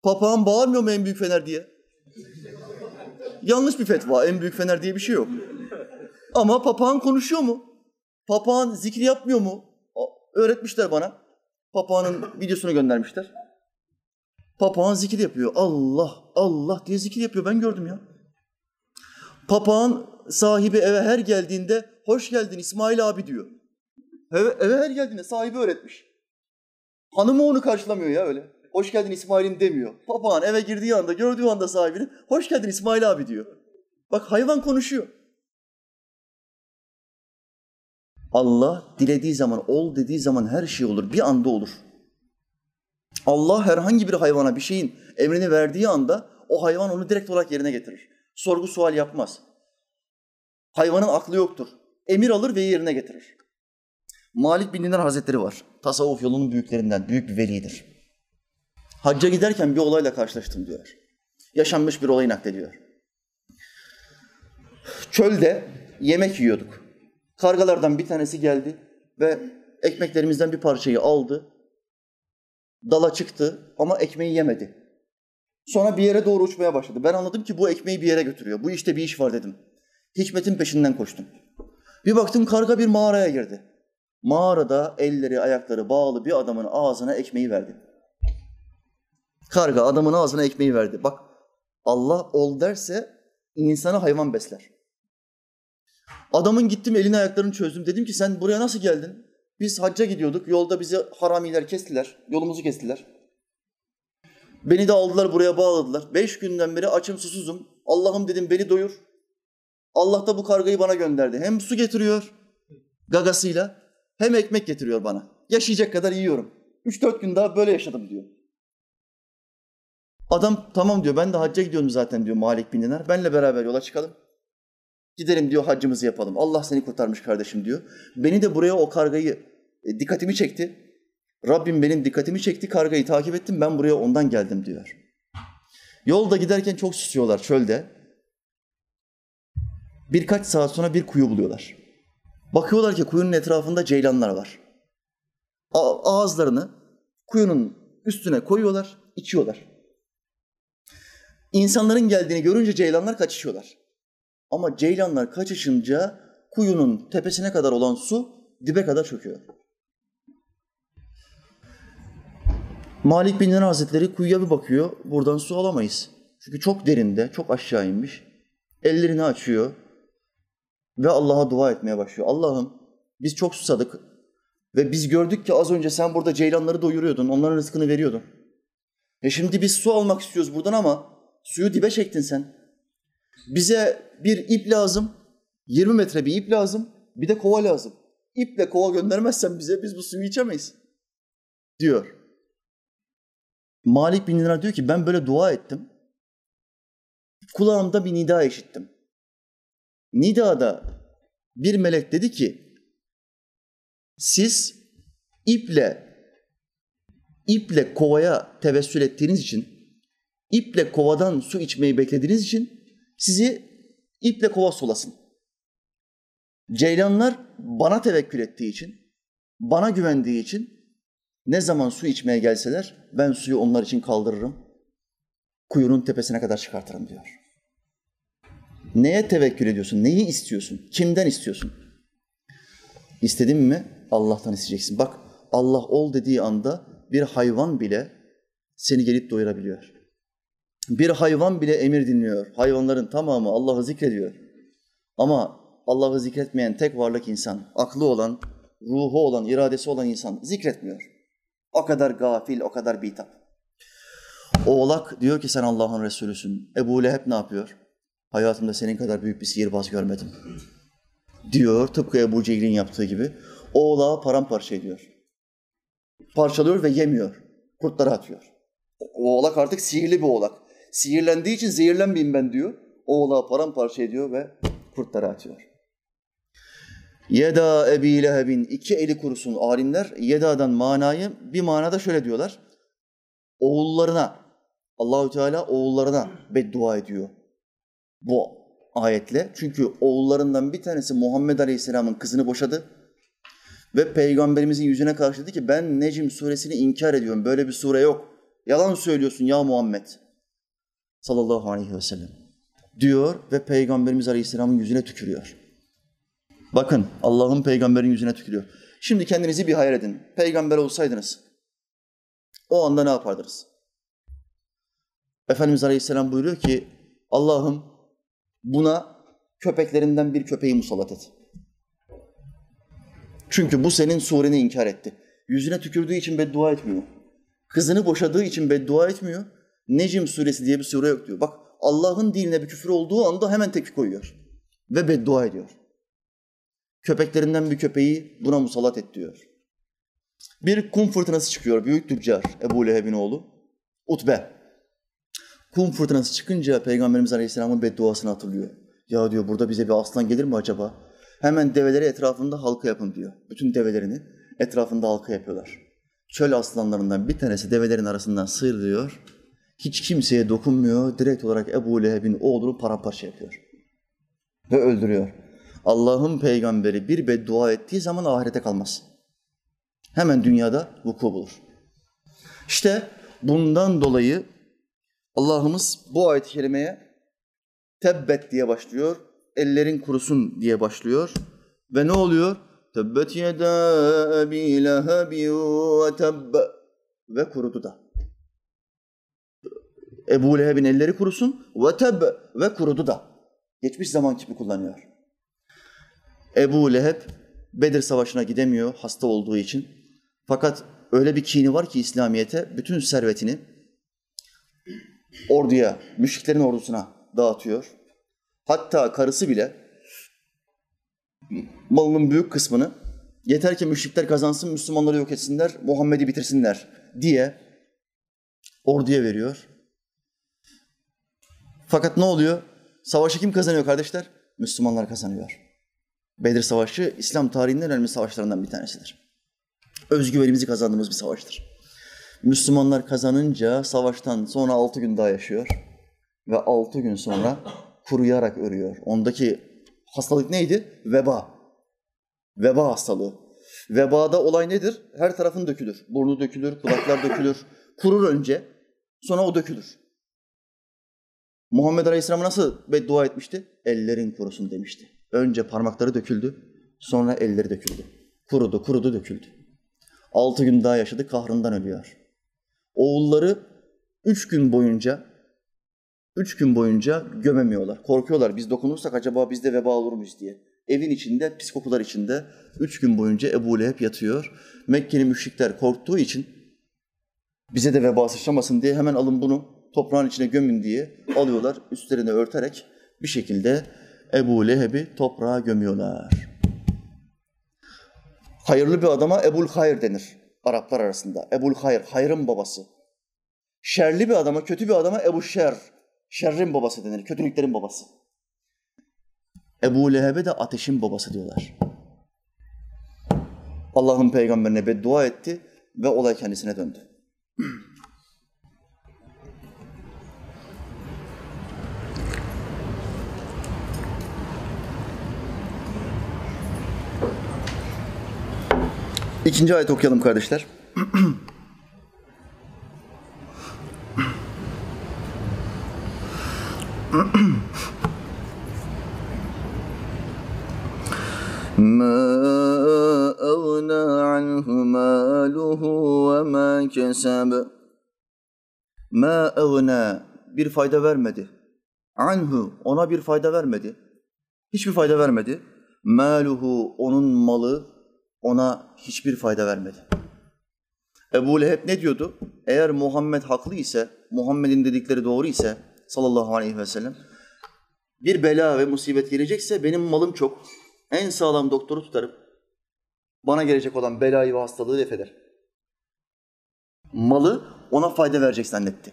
Papağan bağırmıyor mu en büyük fener diye? Yanlış bir fetva. En büyük fener diye bir şey yok. Ama papağan konuşuyor mu? Papağan zikir yapmıyor mu? Öğretmişler bana. Papağanın videosunu göndermişler. Papağan zikir yapıyor. Allah, Allah diye zikir yapıyor. Ben gördüm ya. Papağan sahibi eve her geldiğinde hoş geldin İsmail abi diyor. Eve, eve her geldiğinde sahibi öğretmiş. Hanımı onu karşılamıyor ya öyle. Hoş geldin İsmail'im demiyor. Papağan eve girdiği anda, gördüğü anda sahibini hoş geldin İsmail abi diyor. Bak hayvan konuşuyor. Allah dilediği zaman, ol dediği zaman her şey olur. Bir anda olur. Allah herhangi bir hayvana bir şeyin emrini verdiği anda o hayvan onu direkt olarak yerine getirir. Sorgu sual yapmaz. Hayvanın aklı yoktur. Emir alır ve yerine getirir. Malik bin Dinar Hazretleri var. Tasavvuf yolunun büyüklerinden, büyük bir velidir. Hacca giderken bir olayla karşılaştım diyor. Yaşanmış bir olayı naklediyor. Çölde yemek yiyorduk. Kargalardan bir tanesi geldi ve ekmeklerimizden bir parçayı aldı. Dala çıktı ama ekmeği yemedi. Sonra bir yere doğru uçmaya başladı. Ben anladım ki bu ekmeği bir yere götürüyor. Bu işte bir iş var dedim. Hikmetin peşinden koştum. Bir baktım karga bir mağaraya girdi. Mağarada elleri ayakları bağlı bir adamın ağzına ekmeği verdi. Karga adamın ağzına ekmeği verdi. Bak Allah ol derse insanı hayvan besler. Adamın gittim elini ayaklarını çözdüm. Dedim ki sen buraya nasıl geldin? Biz hacca gidiyorduk. Yolda bizi haramiler kestiler. Yolumuzu kestiler. Beni de aldılar buraya bağladılar. Beş günden beri açım susuzum. Allah'ım dedim beni doyur. Allah da bu kargayı bana gönderdi. Hem su getiriyor gagasıyla hem ekmek getiriyor bana. Yaşayacak kadar yiyorum. Üç dört gün daha böyle yaşadım diyor. Adam tamam diyor ben de hacca gidiyorum zaten diyor Malik bin Dinar. Benle beraber yola çıkalım. Gidelim diyor haccımızı yapalım. Allah seni kurtarmış kardeşim diyor. Beni de buraya o kargayı e, dikkatimi çekti. Rabbim benim dikkatimi çekti. Kargayı takip ettim. Ben buraya ondan geldim diyor. Yolda giderken çok susuyorlar çölde. Birkaç saat sonra bir kuyu buluyorlar. Bakıyorlar ki kuyunun etrafında ceylanlar var. A- ağızlarını kuyunun üstüne koyuyorlar, içiyorlar. İnsanların geldiğini görünce ceylanlar kaçışıyorlar. Ama ceylanlar kaçışınca kuyunun tepesine kadar olan su dibe kadar çöküyor. Malik bin Dinar Hazretleri kuyuya bir bakıyor, buradan su alamayız. Çünkü çok derinde, çok aşağı inmiş. Ellerini açıyor ve Allah'a dua etmeye başlıyor. Allah'ım biz çok susadık ve biz gördük ki az önce sen burada ceylanları doyuruyordun, onların rızkını veriyordun. E şimdi biz su almak istiyoruz buradan ama suyu dibe çektin sen. Bize bir ip lazım, 20 metre bir ip lazım, bir de kova lazım. İple kova göndermezsen bize biz bu suyu içemeyiz diyor. Malik bin Dinar diyor ki ben böyle dua ettim. Kulağımda bir nida işittim. Nidada bir melek dedi ki siz iple iple kovaya tevessül ettiğiniz için iple kovadan su içmeyi beklediğiniz için sizi iple kova sulasın. Ceylanlar bana tevekkül ettiği için, bana güvendiği için ne zaman su içmeye gelseler ben suyu onlar için kaldırırım. Kuyunun tepesine kadar çıkartırım diyor. Neye tevekkül ediyorsun? Neyi istiyorsun? Kimden istiyorsun? İstedin mi Allah'tan isteyeceksin. Bak Allah ol dediği anda bir hayvan bile seni gelip doyurabiliyor. Bir hayvan bile emir dinliyor. Hayvanların tamamı Allah'ı zikrediyor. Ama Allah'ı zikretmeyen tek varlık insan, aklı olan, ruhu olan, iradesi olan insan zikretmiyor. O kadar gafil, o kadar bitap. Oğlak diyor ki sen Allah'ın Resulüsün. Ebu Leheb ne yapıyor? Hayatımda senin kadar büyük bir sihirbaz görmedim. Diyor tıpkı Ebu Cehil'in yaptığı gibi. Oğlağı paramparça ediyor. Parçalıyor ve yemiyor. Kurtlara atıyor. O oğlak artık sihirli bir oğlak. Sihirlendiği için zehirlenmeyeyim ben diyor. Oğlağı paramparça ediyor ve kurtlara atıyor. Yeda Ebi Leheb'in iki eli kurusun alimler. Yeda'dan manayı bir manada şöyle diyorlar. Oğullarına, Allahü Teala oğullarına beddua ediyor bu ayetle. Çünkü oğullarından bir tanesi Muhammed Aleyhisselam'ın kızını boşadı. Ve Peygamberimizin yüzüne karşı dedi ki ben Necim suresini inkar ediyorum. Böyle bir sure yok. Yalan söylüyorsun ya Muhammed. Sallallahu aleyhi ve sellem. Diyor ve Peygamberimiz Aleyhisselam'ın yüzüne tükürüyor. Bakın Allah'ın peygamberin yüzüne tükürüyor. Şimdi kendinizi bir hayal edin. Peygamber olsaydınız o anda ne yapardınız? Efendimiz Aleyhisselam buyuruyor ki Allah'ım buna köpeklerinden bir köpeği musallat et. Çünkü bu senin sureni inkar etti. Yüzüne tükürdüğü için beddua etmiyor. Kızını boşadığı için beddua etmiyor. Necim suresi diye bir sure yok diyor. Bak Allah'ın diline bir küfür olduğu anda hemen tepki koyuyor. Ve beddua ediyor. Köpeklerinden bir köpeği buna musallat et diyor. Bir kum fırtınası çıkıyor. Büyük tüccar Ebu Leheb'in oğlu. Utbe. Kum fırtınası çıkınca Peygamberimiz Aleyhisselam'ın bedduasını hatırlıyor. Ya diyor burada bize bir aslan gelir mi acaba? Hemen develeri etrafında halka yapın diyor. Bütün develerini etrafında halka yapıyorlar. Çöl aslanlarından bir tanesi develerin arasından sıyrılıyor. Hiç kimseye dokunmuyor. Direkt olarak Ebu Leheb'in oğlunu paramparça yapıyor. Ve öldürüyor. Allah'ın peygamberi bir beddua ettiği zaman ahirete kalmaz. Hemen dünyada vuku bulur. İşte bundan dolayı Allah'ımız bu ayet-i kerimeye tebbet diye başlıyor. Ellerin kurusun diye başlıyor. Ve ne oluyor? Tebbet yeda ebi lehebi ve tebbe. Ve kurudu da. Ebu Leheb'in elleri kurusun ve tebbe ve kurudu da. Geçmiş zaman kipi kullanıyor. Ebu Leheb Bedir Savaşı'na gidemiyor hasta olduğu için. Fakat öyle bir kini var ki İslamiyet'e bütün servetini orduya, müşriklerin ordusuna dağıtıyor. Hatta karısı bile malının büyük kısmını yeter ki müşrikler kazansın, Müslümanları yok etsinler, Muhammed'i bitirsinler diye orduya veriyor. Fakat ne oluyor? Savaşı kim kazanıyor kardeşler? Müslümanlar kazanıyor. Bedir Savaşı İslam tarihinin en önemli savaşlarından bir tanesidir. Özgüvenimizi kazandığımız bir savaştır. Müslümanlar kazanınca savaştan sonra altı gün daha yaşıyor ve altı gün sonra kuruyarak ölüyor. Ondaki hastalık neydi? Veba. Veba hastalığı. Vebada olay nedir? Her tarafın dökülür. Burnu dökülür, kulaklar dökülür. Kurur önce, sonra o dökülür. Muhammed Aleyhisselam nasıl beddua etmişti? Ellerin kurusun demişti. Önce parmakları döküldü, sonra elleri döküldü. Kurudu, kurudu, döküldü. Altı gün daha yaşadı, kahrından ölüyor. Oğulları üç gün boyunca, üç gün boyunca gömemiyorlar. Korkuyorlar, biz dokunursak acaba bizde veba olur muyuz diye. Evin içinde, pis kokular içinde üç gün boyunca Ebu Leheb yatıyor. Mekke'li müşrikler korktuğu için bize de veba sıçramasın diye hemen alın bunu toprağın içine gömün diye alıyorlar, üstlerine örterek bir şekilde Ebu Leheb'i toprağa gömüyorlar. Hayırlı bir adama Ebul Hayr denir Araplar arasında. Ebul Hayr, hayrın babası. Şerli bir adama, kötü bir adama Ebu Şer, şerrin babası denir, kötülüklerin babası. Ebu Leheb'e de ateşin babası diyorlar. Allah'ın peygamberine beddua etti ve olay kendisine döndü. İkinci ayet okuyalım kardeşler. ما أغنى عنه ماله وما كسب Ma evne bir fayda vermedi. Anhu ona bir fayda vermedi. Hiçbir fayda vermedi. Maluhu onun malı ona hiçbir fayda vermedi. Ebu Leheb ne diyordu? Eğer Muhammed haklı ise, Muhammed'in dedikleri doğru ise sallallahu aleyhi ve sellem bir bela ve musibet gelecekse benim malım çok. En sağlam doktoru tutarım. Bana gelecek olan belayı ve hastalığı def eder. Malı ona fayda verecek zannetti.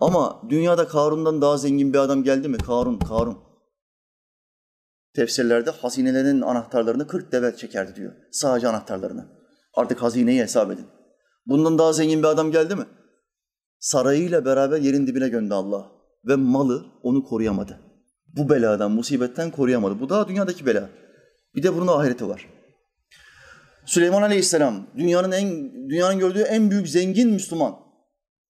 Ama dünyada Karun'dan daha zengin bir adam geldi mi? Karun, Karun. Tefsirlerde hazinelerin anahtarlarını 40 deve çekerdi diyor. Sadece anahtarlarını. Artık hazineyi hesap edin. Bundan daha zengin bir adam geldi mi? Sarayıyla beraber yerin dibine göndü Allah. Ve malı onu koruyamadı. Bu beladan, musibetten koruyamadı. Bu daha dünyadaki bela. Bir de bunun ahireti var. Süleyman Aleyhisselam dünyanın en dünyanın gördüğü en büyük zengin Müslüman.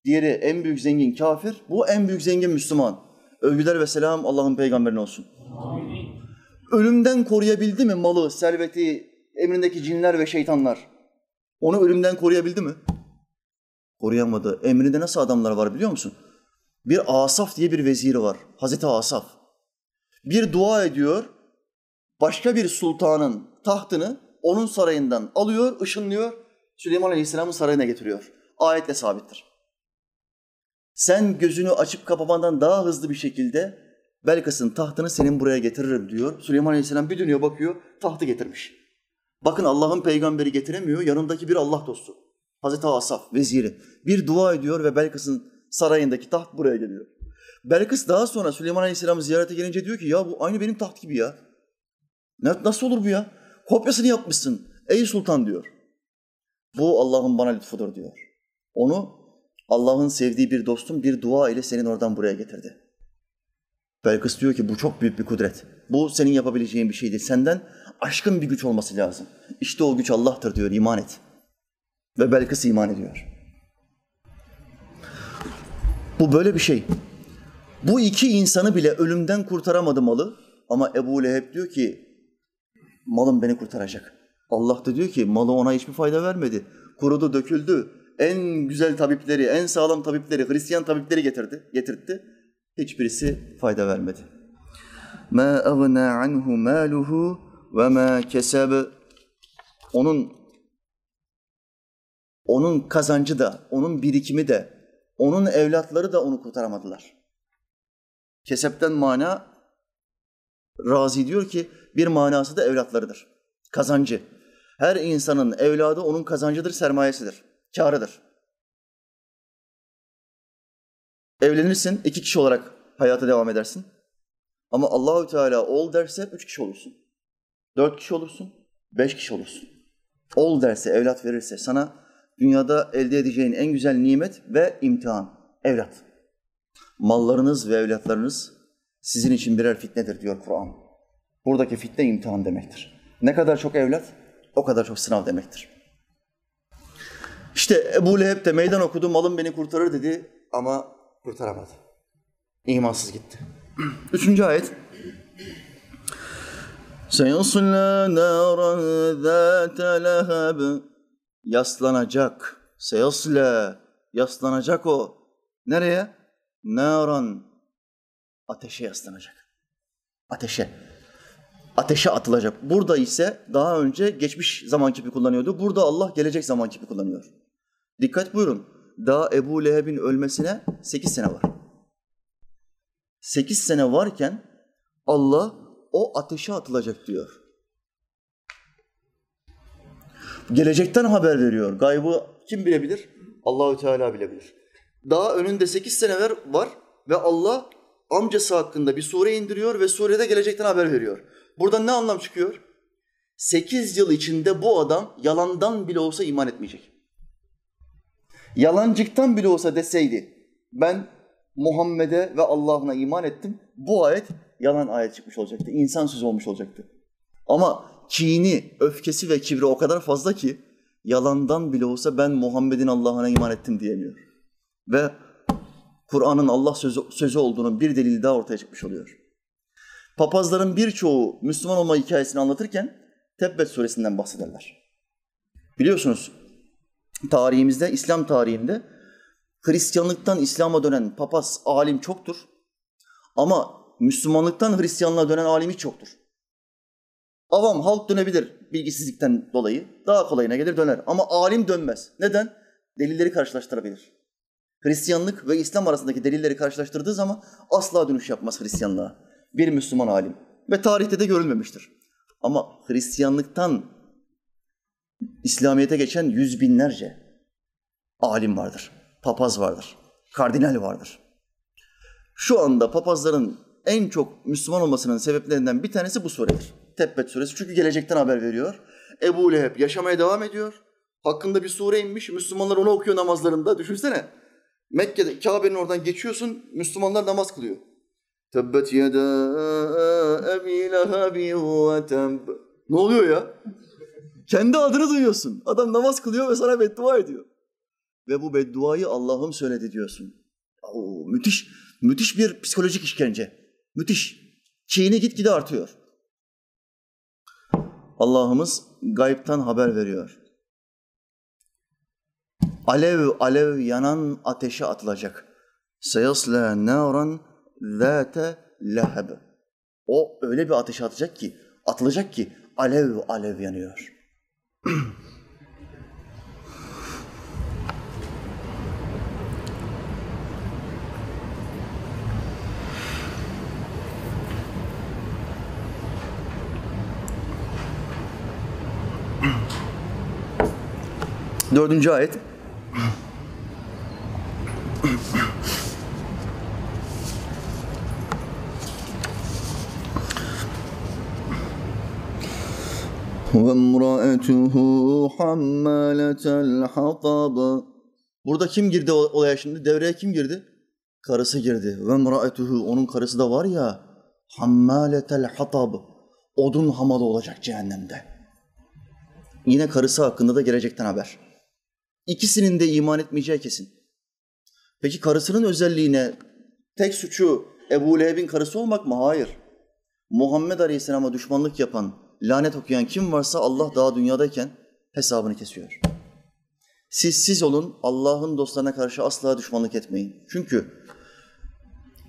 Diğeri en büyük zengin kafir. Bu en büyük zengin Müslüman. Övgüler ve selam Allah'ın peygamberine olsun. Amin. Ölümden koruyabildi mi malı, serveti, emrindeki cinler ve şeytanlar? Onu ölümden koruyabildi mi? Koruyamadı. Emrinde nasıl adamlar var biliyor musun? Bir Asaf diye bir veziri var. Hazreti Asaf. Bir dua ediyor. Başka bir sultanın tahtını onun sarayından alıyor, ışınlıyor. Süleyman Aleyhisselam'ın sarayına getiriyor. Ayetle sabittir. Sen gözünü açıp kapamandan daha hızlı bir şekilde Belkıs'ın tahtını senin buraya getiririm diyor. Süleyman Aleyhisselam bir dönüyor bakıyor, tahtı getirmiş. Bakın Allah'ın peygamberi getiremiyor, yanındaki bir Allah dostu. Hazreti Asaf, veziri. Bir dua ediyor ve Belkıs'ın sarayındaki taht buraya geliyor. Belkıs daha sonra Süleyman Aleyhisselam'ı ziyarete gelince diyor ki ya bu aynı benim taht gibi ya. Nasıl olur bu ya? Kopyasını yapmışsın ey sultan diyor. Bu Allah'ın bana lütfudur diyor. Onu Allah'ın sevdiği bir dostum bir dua ile senin oradan buraya getirdi. Belkıs diyor ki bu çok büyük bir kudret. Bu senin yapabileceğin bir şey değil. Senden aşkın bir güç olması lazım. İşte o güç Allah'tır diyor, iman et. Ve Belkıs iman ediyor. Bu böyle bir şey. Bu iki insanı bile ölümden kurtaramadı malı. Ama Ebu Leheb diyor ki malım beni kurtaracak. Allah da diyor ki malı ona hiçbir fayda vermedi. Kurudu, döküldü. En güzel tabipleri, en sağlam tabipleri, Hristiyan tabipleri getirdi, getirtti. Hiçbirisi fayda vermedi. Ma agna anhu maluhu ve ma keseb. Onun onun kazancı da, onun birikimi de, onun evlatları da onu kurtaramadılar. Kesepten mana Razi diyor ki bir manası da evlatlarıdır. Kazancı. Her insanın evladı onun kazancıdır, sermayesidir, kârıdır. Evlenirsin, iki kişi olarak hayata devam edersin. Ama Allahü Teala ol derse üç kişi olursun. Dört kişi olursun, beş kişi olursun. Ol derse, evlat verirse sana dünyada elde edeceğin en güzel nimet ve imtihan, evlat. Mallarınız ve evlatlarınız sizin için birer fitnedir diyor Kur'an. Buradaki fitne imtihan demektir. Ne kadar çok evlat, o kadar çok sınav demektir. İşte Ebu Leheb de meydan okudu, malım beni kurtarır dedi ama kurtaramadı. İmansız gitti. Üçüncü ayet. Seyasla naran zâte leheb. Yaslanacak. Seyasla. Yaslanacak o. Nereye? Naran. Ateşe yaslanacak. Ateşe. Ateşe atılacak. Burada ise daha önce geçmiş zaman kipi kullanıyordu. Burada Allah gelecek zaman kipi kullanıyor. Dikkat buyurun. Daha Ebu Leheb'in ölmesine sekiz sene var. Sekiz sene varken Allah o ateşe atılacak diyor. Gelecekten haber veriyor. Gaybı kim bilebilir? Allahü Teala bilebilir. Daha önünde sekiz sene var ve Allah amcası hakkında bir sure indiriyor ve surede gelecekten haber veriyor. Buradan ne anlam çıkıyor? Sekiz yıl içinde bu adam yalandan bile olsa iman etmeyecek. Yalancıktan bile olsa deseydi ben Muhammed'e ve Allah'ına iman ettim. Bu ayet yalan ayet çıkmış olacaktı. İnsan sözü olmuş olacaktı. Ama kini, öfkesi ve kibri o kadar fazla ki yalandan bile olsa ben Muhammed'in Allah'ına iman ettim diyemiyor. Ve Kur'an'ın Allah sözü, sözü olduğunu bir delil daha ortaya çıkmış oluyor. Papazların birçoğu Müslüman olma hikayesini anlatırken Tebbet suresinden bahsederler. Biliyorsunuz tarihimizde, İslam tarihinde Hristiyanlıktan İslam'a dönen papaz, alim çoktur. Ama Müslümanlıktan Hristiyanlığa dönen alim hiç çoktur. Avam, halk dönebilir bilgisizlikten dolayı. Daha kolayına gelir döner. Ama alim dönmez. Neden? Delilleri karşılaştırabilir. Hristiyanlık ve İslam arasındaki delilleri karşılaştırdığı zaman asla dönüş yapmaz Hristiyanlığa. Bir Müslüman alim. Ve tarihte de görülmemiştir. Ama Hristiyanlıktan İslamiyet'e geçen yüz binlerce alim vardır. Papaz vardır. Kardinal vardır. Şu anda papazların en çok Müslüman olmasının sebeplerinden bir tanesi bu suredir. Tebbet suresi. Çünkü gelecekten haber veriyor. Ebu Leheb yaşamaya devam ediyor. Hakkında bir sure inmiş. Müslümanlar onu okuyor namazlarında. Düşünsene. Mekke'de Kabe'nin oradan geçiyorsun. Müslümanlar namaz kılıyor. Tebbet yeda ebi lehebi ve. Ne oluyor ya? Kendi adını duyuyorsun. Adam namaz kılıyor ve sana beddua ediyor. Ve bu bedduayı Allah'ım söyledi diyorsun. Oo, müthiş, müthiş bir psikolojik işkence. Müthiş. Çiğni gitgide artıyor. Allah'ımız gayipten haber veriyor. Alev alev yanan ateşe atılacak. Seyasle naran zâte leheb. O öyle bir ateşe atacak ki, atılacak ki alev alev yanıyor. Dördüncü ayet. وَامْرَأَتُهُ حَمَّالَةَ الْحَطَبِ Burada kim girdi olaya şimdi? Devreye kim girdi? Karısı girdi. وَامْرَأَتُهُ Onun karısı da var ya حَمَّالَةَ الْحَطَبِ Odun hamalı olacak cehennemde. Yine karısı hakkında da gelecekten haber. İkisinin de iman etmeyeceği kesin. Peki karısının özelliğine tek suçu Ebu Leheb'in karısı olmak mı? Hayır. Muhammed Aleyhisselam'a düşmanlık yapan, lanet okuyan kim varsa Allah daha dünyadayken hesabını kesiyor. Siz siz olun, Allah'ın dostlarına karşı asla düşmanlık etmeyin. Çünkü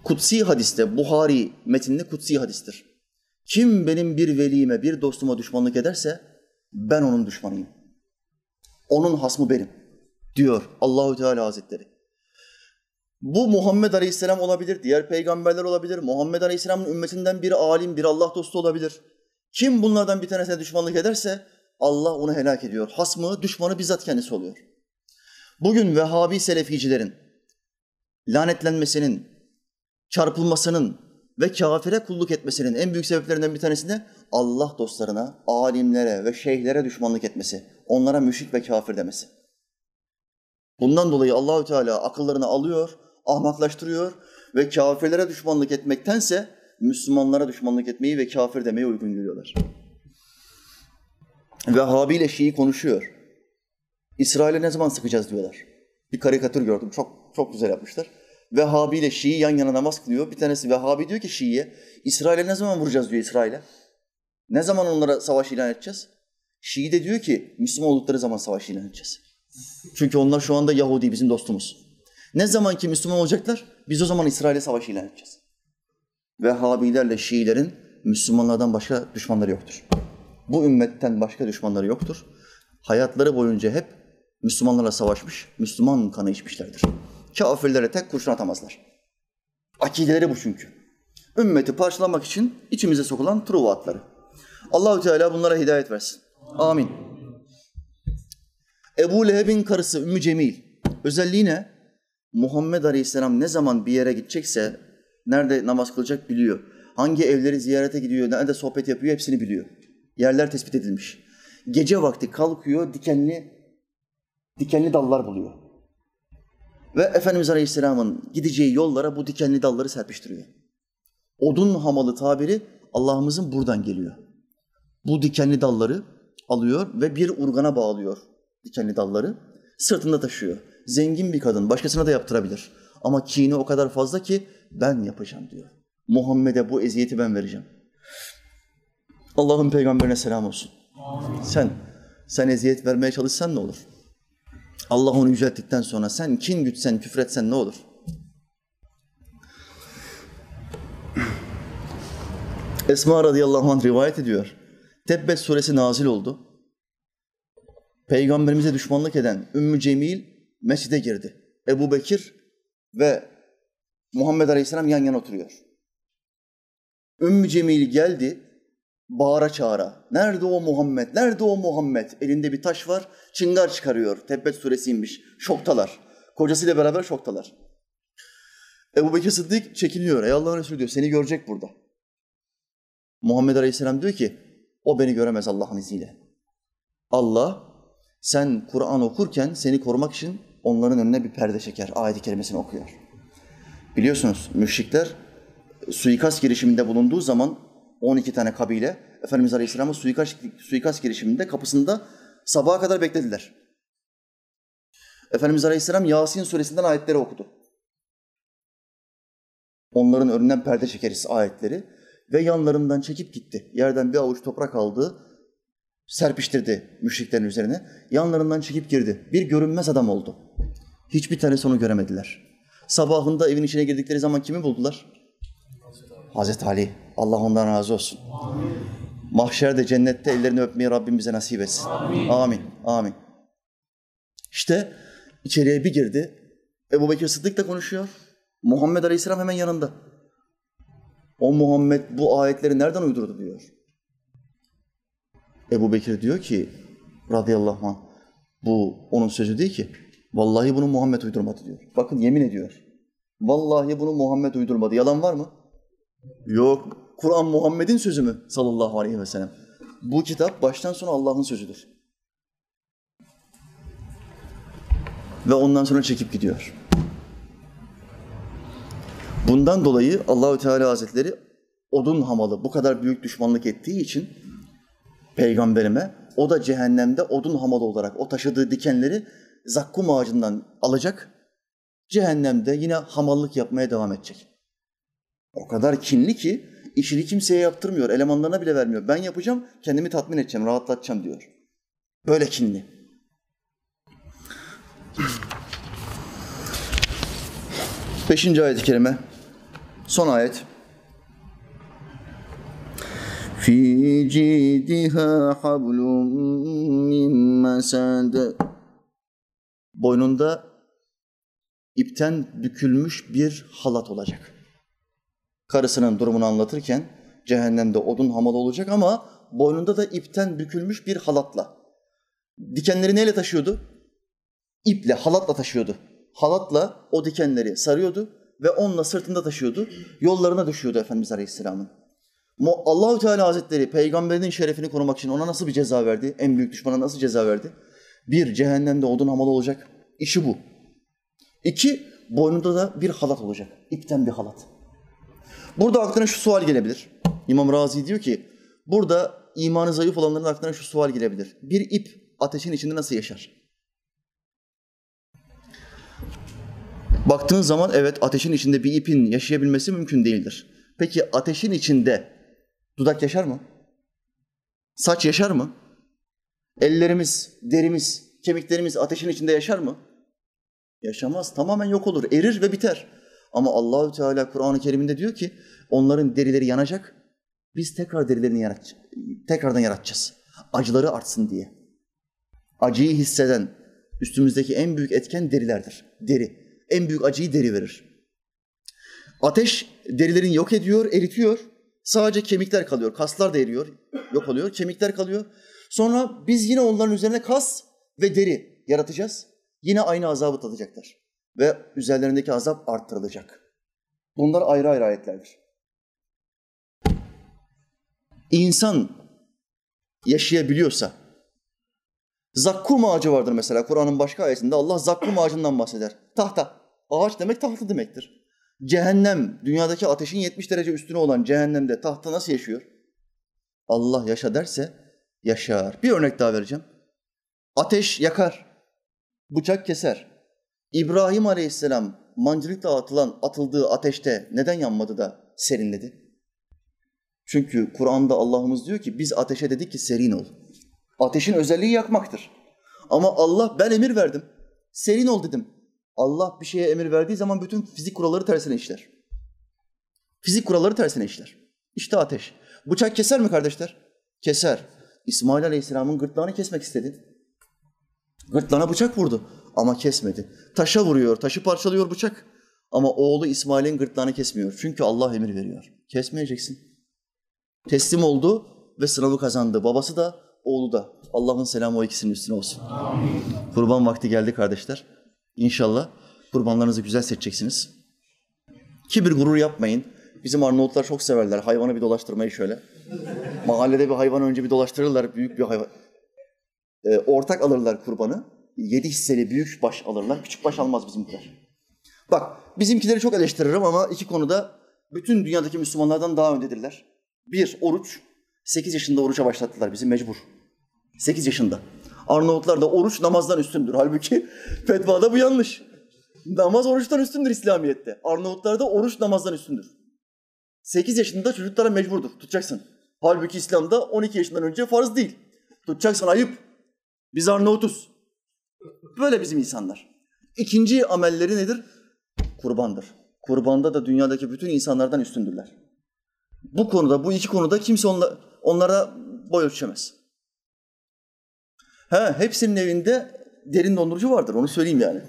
kutsi hadiste, Buhari metinde kutsi hadistir. Kim benim bir velime, bir dostuma düşmanlık ederse ben onun düşmanıyım. Onun hasmı benim diyor Allahü Teala Hazretleri. Bu Muhammed Aleyhisselam olabilir, diğer peygamberler olabilir, Muhammed Aleyhisselam'ın ümmetinden bir alim, bir Allah dostu olabilir. Kim bunlardan bir tanesine düşmanlık ederse Allah onu helak ediyor. Hasmı, düşmanı bizzat kendisi oluyor. Bugün Vehhabi Seleficilerin lanetlenmesinin, çarpılmasının ve kafire kulluk etmesinin en büyük sebeplerinden bir tanesi de Allah dostlarına, alimlere ve şeyhlere düşmanlık etmesi, onlara müşrik ve kafir demesi. Bundan dolayı Allahü Teala akıllarını alıyor, ahmaklaştırıyor ve kafirlere düşmanlık etmektense Müslümanlara düşmanlık etmeyi ve kafir demeyi uygun görüyorlar. Vehhabi ile Şii konuşuyor. İsrail'e ne zaman sıkacağız diyorlar. Bir karikatür gördüm. Çok çok güzel yapmışlar. Vehhabi ile Şii yan yana namaz kılıyor. Bir tanesi Vehhabi diyor ki Şii'ye, İsrail'e ne zaman vuracağız diyor İsrail'e. Ne zaman onlara savaş ilan edeceğiz? Şii de diyor ki Müslüman oldukları zaman savaş ilan edeceğiz. Çünkü onlar şu anda Yahudi bizim dostumuz. Ne zaman ki Müslüman olacaklar biz o zaman İsrail'e savaş ilan edeceğiz. Vehhabilerle Şiilerin Müslümanlardan başka düşmanları yoktur. Bu ümmetten başka düşmanları yoktur. Hayatları boyunca hep Müslümanlarla savaşmış, Müslüman kanı içmişlerdir. Kafirlere tek kurşun atamazlar. Akideleri bu çünkü. Ümmeti parçalamak için içimize sokulan truvatları. Allahü Teala bunlara hidayet versin. Amin. Ebu Leheb'in karısı Ümmü Cemil. Özelliği ne? Muhammed Aleyhisselam ne zaman bir yere gidecekse, nerede namaz kılacak biliyor. Hangi evleri ziyarete gidiyor, nerede sohbet yapıyor hepsini biliyor. Yerler tespit edilmiş. Gece vakti kalkıyor, dikenli dikenli dallar buluyor. Ve Efendimiz Aleyhisselam'ın gideceği yollara bu dikenli dalları serpiştiriyor. Odun hamalı tabiri Allah'ımızın buradan geliyor. Bu dikenli dalları alıyor ve bir urgana bağlıyor. dikenli dalları. Sırtında taşıyor. Zengin bir kadın başkasına da yaptırabilir. Ama kini o kadar fazla ki ben yapacağım diyor. Muhammed'e bu eziyeti ben vereceğim. Allah'ın peygamberine selam olsun. Amin. Sen sen eziyet vermeye çalışsan ne olur? Allah onu yücelttikten sonra sen kin gütsen, küfretsen ne olur? Esma radıyallahu anh rivayet ediyor. Tebbet suresi nazil oldu. Peygamberimize düşmanlık eden Ümmü Cemil mescide girdi. Ebu Bekir ve Muhammed Aleyhisselam yan yana oturuyor. Ümmü Cemil geldi, bağıra çağıra. Nerede o Muhammed? Nerede o Muhammed? Elinde bir taş var, çıngar çıkarıyor. Tebbet suresiymiş. Şoktalar. Kocasıyla beraber şoktalar. Ebu Bekir Sıddık çekiliyor. Ey Allah'ın Resulü diyor, seni görecek burada. Muhammed Aleyhisselam diyor ki, o beni göremez Allah'ın izniyle. Allah, sen Kur'an okurken seni korumak için onların önüne bir perde çeker. Ayet-i kerimesini okuyor. Biliyorsunuz müşrikler suikast girişiminde bulunduğu zaman 12 tane kabile Efendimiz Aleyhisselam'ın suikast, suikast girişiminde kapısında sabaha kadar beklediler. Efendimiz Aleyhisselam Yasin suresinden ayetleri okudu. Onların önünden perde çekeriz ayetleri ve yanlarından çekip gitti. Yerden bir avuç toprak aldı, serpiştirdi müşriklerin üzerine. Yanlarından çekip girdi. Bir görünmez adam oldu. Hiçbir tanesi onu göremediler. Sabahında evin içine girdikleri zaman kimi buldular? Hazreti Ali. Allah ondan razı olsun. Amin. Mahşerde, cennette ellerini öpmeyi Rabbim bize nasip etsin. Amin. Amin. İşte içeriye bir girdi. Ebu Bekir Sıddık da konuşuyor. Muhammed Aleyhisselam hemen yanında. O Muhammed bu ayetleri nereden uydurdu diyor. Ebu Bekir diyor ki radıyallahu anh bu onun sözü değil ki. Vallahi bunu Muhammed uydurmadı diyor. Bakın yemin ediyor. Vallahi bunu Muhammed uydurmadı. Yalan var mı? Yok. Kur'an Muhammed'in sözü mü sallallahu aleyhi ve sellem? Bu kitap baştan sona Allah'ın sözüdür. Ve ondan sonra çekip gidiyor. Bundan dolayı Allahü Teala Hazretleri odun hamalı bu kadar büyük düşmanlık ettiği için peygamberime o da cehennemde odun hamalı olarak o taşıdığı dikenleri zakkum ağacından alacak. Cehennemde yine hamallık yapmaya devam edecek. O kadar kinli ki işini kimseye yaptırmıyor, elemanlarına bile vermiyor. Ben yapacağım, kendimi tatmin edeceğim, rahatlatacağım diyor. Böyle kinli. Beşinci ayet-i kerime. Son ayet. Fi cidiha hablum min mesad. Boynunda ipten bükülmüş bir halat olacak karısının durumunu anlatırken cehennemde odun hamal olacak ama boynunda da ipten bükülmüş bir halatla. Dikenleri neyle taşıyordu? İple, halatla taşıyordu. Halatla o dikenleri sarıyordu ve onunla sırtında taşıyordu. Yollarına düşüyordu Efendimiz Aleyhisselam'ın. Allahü Teala Hazretleri peygamberinin şerefini korumak için ona nasıl bir ceza verdi? En büyük düşmana nasıl ceza verdi? Bir, cehennemde odun hamal olacak. İşi bu. İki, boynunda da bir halat olacak. İpten bir halat. Burada aklına şu sual gelebilir. İmam Razi diyor ki, burada imanı zayıf olanların aklına şu sual gelebilir. Bir ip ateşin içinde nasıl yaşar? Baktığın zaman evet ateşin içinde bir ipin yaşayabilmesi mümkün değildir. Peki ateşin içinde dudak yaşar mı? Saç yaşar mı? Ellerimiz, derimiz, kemiklerimiz ateşin içinde yaşar mı? Yaşamaz. Tamamen yok olur. Erir ve biter. Ama Allahü Teala Kur'an-ı Kerim'inde diyor ki onların derileri yanacak. Biz tekrar derilerini yarat tekrardan yaratacağız. Acıları artsın diye. Acıyı hisseden üstümüzdeki en büyük etken derilerdir. Deri. En büyük acıyı deri verir. Ateş derilerin yok ediyor, eritiyor. Sadece kemikler kalıyor. Kaslar da eriyor, yok oluyor. Kemikler kalıyor. Sonra biz yine onların üzerine kas ve deri yaratacağız. Yine aynı azabı tadacaklar ve üzerlerindeki azap arttırılacak. Bunlar ayrı ayrı ayetlerdir. İnsan yaşayabiliyorsa, zakkum ağacı vardır mesela Kur'an'ın başka ayetinde Allah zakkum ağacından bahseder. Tahta, ağaç demek tahta demektir. Cehennem, dünyadaki ateşin 70 derece üstüne olan cehennemde tahta nasıl yaşıyor? Allah yaşa derse yaşar. Bir örnek daha vereceğim. Ateş yakar, bıçak keser. İbrahim Aleyhisselam mancınıkla atılan, atıldığı ateşte neden yanmadı da serinledi? Çünkü Kur'an'da Allah'ımız diyor ki biz ateşe dedik ki serin ol. Ateşin özelliği yakmaktır. Ama Allah ben emir verdim. Serin ol dedim. Allah bir şeye emir verdiği zaman bütün fizik kuralları tersine işler. Fizik kuralları tersine işler. İşte ateş. Bıçak keser mi kardeşler? Keser. İsmail Aleyhisselam'ın gırtlağını kesmek istedi. Gırtlağına bıçak vurdu ama kesmedi. Taşa vuruyor, taşı parçalıyor bıçak. Ama oğlu İsmail'in gırtlağını kesmiyor. Çünkü Allah emir veriyor. Kesmeyeceksin. Teslim oldu ve sınavı kazandı. Babası da, oğlu da. Allah'ın selamı o ikisinin üstüne olsun. Amin. Kurban vakti geldi kardeşler. İnşallah kurbanlarınızı güzel seçeceksiniz. Kibir gurur yapmayın. Bizim Arnavutlar çok severler hayvanı bir dolaştırmayı şöyle. Mahallede bir hayvanı önce bir dolaştırırlar, büyük bir hayvan. Ee, ortak alırlar kurbanı. Yedi hisseli büyük baş alırlar, küçük baş almaz bizimkiler. Bak, bizimkileri çok eleştiririm ama iki konuda bütün dünyadaki Müslümanlardan daha öndedirler. Bir, oruç. Sekiz yaşında oruca başlattılar bizi mecbur. Sekiz yaşında. Arnavutlar da oruç namazdan üstündür. Halbuki fetvada bu yanlış. Namaz oruçtan üstündür İslamiyet'te. Arnavutlarda oruç namazdan üstündür. 8 yaşında çocuklara mecburdur. Tutacaksın. Halbuki İslam'da 12 yaşından önce farz değil. Tutacaksın ayıp. Biz Arnavutuz. Böyle bizim insanlar. İkinci amelleri nedir? Kurbandır. Kurbanda da dünyadaki bütün insanlardan üstündürler. Bu konuda, bu iki konuda kimse onla, onlara boy ölçemez. He, hepsinin evinde derin dondurucu vardır, onu söyleyeyim yani.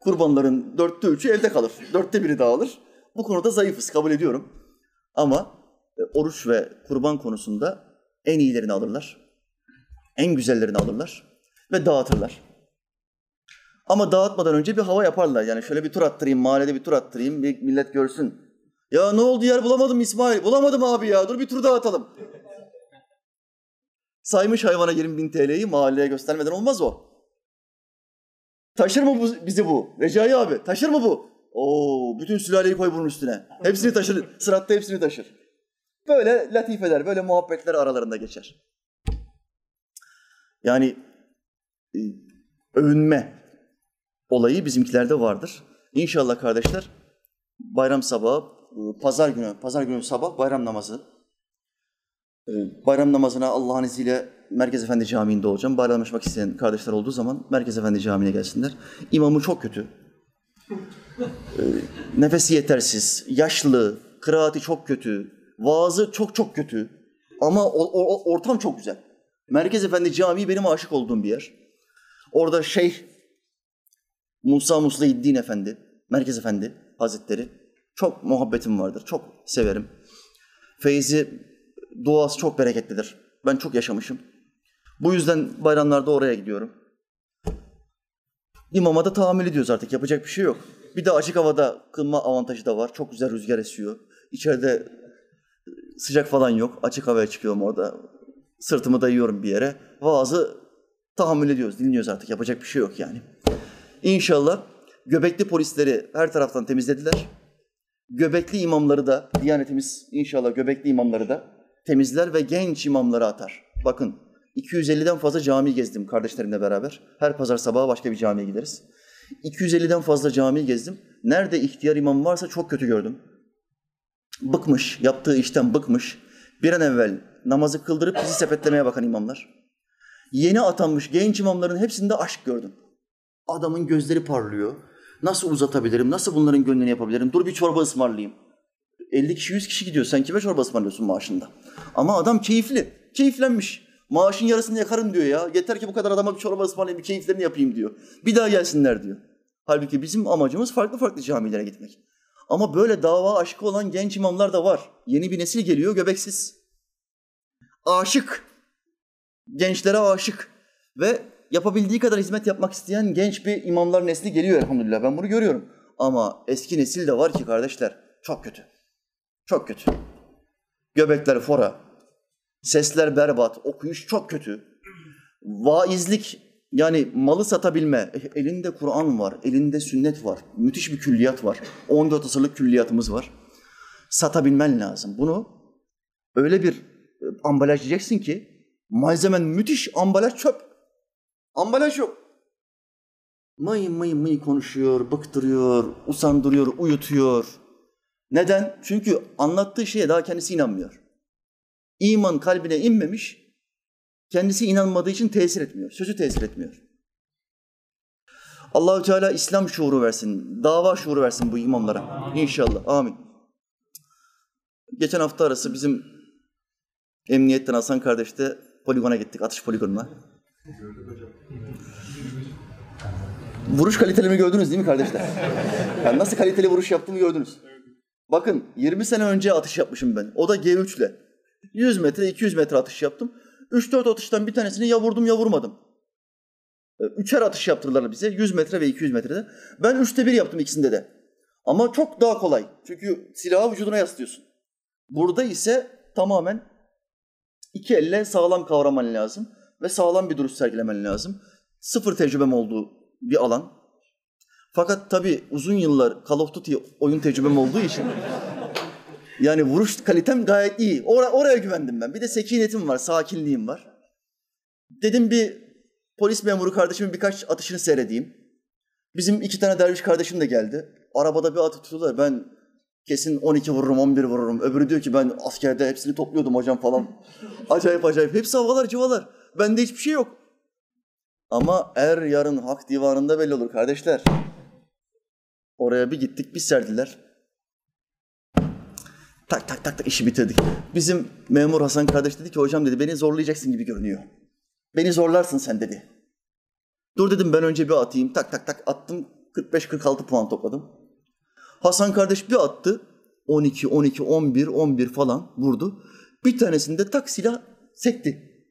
Kurbanların dörtte üçü evde kalır, dörtte biri dağılır. Bu konuda zayıfız, kabul ediyorum. Ama e, oruç ve kurban konusunda en iyilerini alırlar. En güzellerini alırlar ve dağıtırlar. Ama dağıtmadan önce bir hava yaparlar. Yani şöyle bir tur attırayım, mahallede bir tur attırayım, bir millet görsün. Ya ne oldu yer bulamadım İsmail. Bulamadım abi ya, dur bir tur dağıtalım. Saymış hayvana 20 bin TL'yi mahalleye göstermeden olmaz o. Taşır mı bu, bizi bu? Recai abi taşır mı bu? Oo, bütün sülaleyi koy bunun üstüne. Hepsini taşır, sıratta hepsini taşır. Böyle latifeler, böyle muhabbetler aralarında geçer. Yani e, övünme olayı bizimkilerde vardır. İnşallah kardeşler bayram sabahı, e, pazar günü, pazar günü sabah bayram namazı. E, bayram namazına Allah'ın izniyle Merkez Efendi Camii'nde olacağım. Bayramlaşmak isteyen kardeşler olduğu zaman Merkez Efendi Camii'ne gelsinler. İmamı çok kötü. Nefesi yetersiz, yaşlı, kıraati çok kötü, vaazı çok çok kötü. Ama o, o, ortam çok güzel. Merkez Efendi Camii benim aşık olduğum bir yer. Orada Şeyh Musa Muslihiddin Efendi, Merkez Efendi Hazretleri çok muhabbetim vardır. Çok severim. Feyzi duası çok bereketlidir. Ben çok yaşamışım. Bu yüzden bayramlarda oraya gidiyorum. İmama da tahammül ediyoruz artık. Yapacak bir şey yok. Bir de açık havada kılma avantajı da var. Çok güzel rüzgar esiyor. İçeride sıcak falan yok. Açık havaya çıkıyorum orada. Sırtımı dayıyorum bir yere. Vaazı tahammül ediyoruz, dinliyoruz artık. Yapacak bir şey yok yani. İnşallah göbekli polisleri her taraftan temizlediler. Göbekli imamları da, Diyanetimiz inşallah göbekli imamları da temizler ve genç imamları atar. Bakın 250'den fazla cami gezdim kardeşlerimle beraber. Her pazar sabahı başka bir camiye gideriz. 250'den fazla cami gezdim. Nerede ihtiyar imam varsa çok kötü gördüm. Bıkmış, yaptığı işten bıkmış. Bir an evvel namazı kıldırıp bizi sepetlemeye bakan imamlar. Yeni atanmış genç imamların hepsinde aşk gördüm. Adamın gözleri parlıyor. Nasıl uzatabilirim, nasıl bunların gönlünü yapabilirim? Dur bir çorba ısmarlayayım. 50 kişi, 100 kişi gidiyor. Sen kime çorba ısmarlıyorsun maaşında? Ama adam keyifli, keyiflenmiş. Maaşın yarısını yakarım diyor ya. Yeter ki bu kadar adama bir çorba ısmarlayayım, bir keyiflerini yapayım diyor. Bir daha gelsinler diyor. Halbuki bizim amacımız farklı farklı camilere gitmek. Ama böyle dava aşkı olan genç imamlar da var. Yeni bir nesil geliyor göbeksiz. Aşık. Gençlere aşık. Ve yapabildiği kadar hizmet yapmak isteyen genç bir imamlar nesli geliyor elhamdülillah. Ben bunu görüyorum. Ama eski nesil de var ki kardeşler çok kötü. Çok kötü. Göbekler fora. Sesler berbat. Okuyuş çok kötü. Vaizlik yani malı satabilme. E, elinde Kur'an var, elinde sünnet var. Müthiş bir külliyat var. 14 asırlık külliyatımız var. Satabilmen lazım. Bunu öyle bir ambalaj diyeceksin ki malzemen müthiş, ambalaj çöp. Ambalaj yok. Mıy mıy mıy konuşuyor, bıktırıyor, usandırıyor, uyutuyor. Neden? Çünkü anlattığı şeye daha kendisi inanmıyor. İman kalbine inmemiş, kendisi inanmadığı için tesir etmiyor. Sözü tesir etmiyor. Allahü Teala İslam şuuru versin, dava şuuru versin bu imamlara. İnşallah. Amin. Geçen hafta arası bizim emniyetten Hasan kardeşte poligona gittik, atış poligonuna. Vuruş kalitelerimi gördünüz değil mi kardeşler? Yani nasıl kaliteli vuruş yaptığımı gördünüz. Bakın 20 sene önce atış yapmışım ben. O da G3 ile. 100 metre, 200 metre atış yaptım. 3-4 atıştan bir tanesini ya vurdum ya vurmadım. Ee, üçer atış yaptırdılar bize 100 metre ve 200 metrede. Ben üçte bir yaptım ikisinde de. Ama çok daha kolay. Çünkü silahı vücuduna yaslıyorsun. Burada ise tamamen iki elle sağlam kavraman lazım ve sağlam bir duruş sergilemen lazım. Sıfır tecrübem olduğu bir alan. Fakat tabii uzun yıllar Call of Duty oyun tecrübem olduğu için yani vuruş kalitem gayet iyi. Or- oraya güvendim ben. Bir de sekinetim var, sakinliğim var. Dedim bir polis memuru kardeşimin birkaç atışını seyredeyim. Bizim iki tane derviş kardeşim de geldi. Arabada bir atı tutuyorlar. Ben kesin 12 vururum, 11 vururum. Öbürü diyor ki ben askerde hepsini topluyordum hocam falan. Acayip acayip. Hepsi havalar civalar. Bende hiçbir şey yok. Ama er yarın hak divanında belli olur kardeşler. Oraya bir gittik, bir serdiler. Tak tak tak tak işi bitirdik. Bizim memur Hasan kardeş dedi ki hocam dedi beni zorlayacaksın gibi görünüyor. Beni zorlarsın sen dedi. Dur dedim ben önce bir atayım. Tak tak tak attım. 45-46 puan topladım. Hasan kardeş bir attı. 12, 12, 11, 11 falan vurdu. Bir tanesinde tak silah sekti.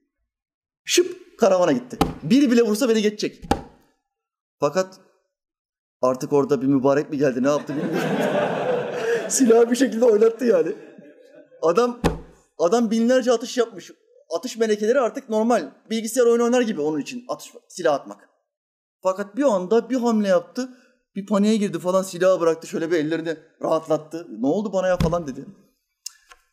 Şıp karavana gitti. Biri bile vursa beni geçecek. Fakat artık orada bir mübarek mi geldi ne yaptı bilmiyorum. Silahı bir şekilde oynattı yani. Adam adam binlerce atış yapmış. Atış melekeleri artık normal. Bilgisayar oyunu oynar gibi onun için atış silah atmak. Fakat bir anda bir hamle yaptı. Bir paniğe girdi falan silahı bıraktı. Şöyle bir ellerini rahatlattı. Ne oldu bana ya falan dedi.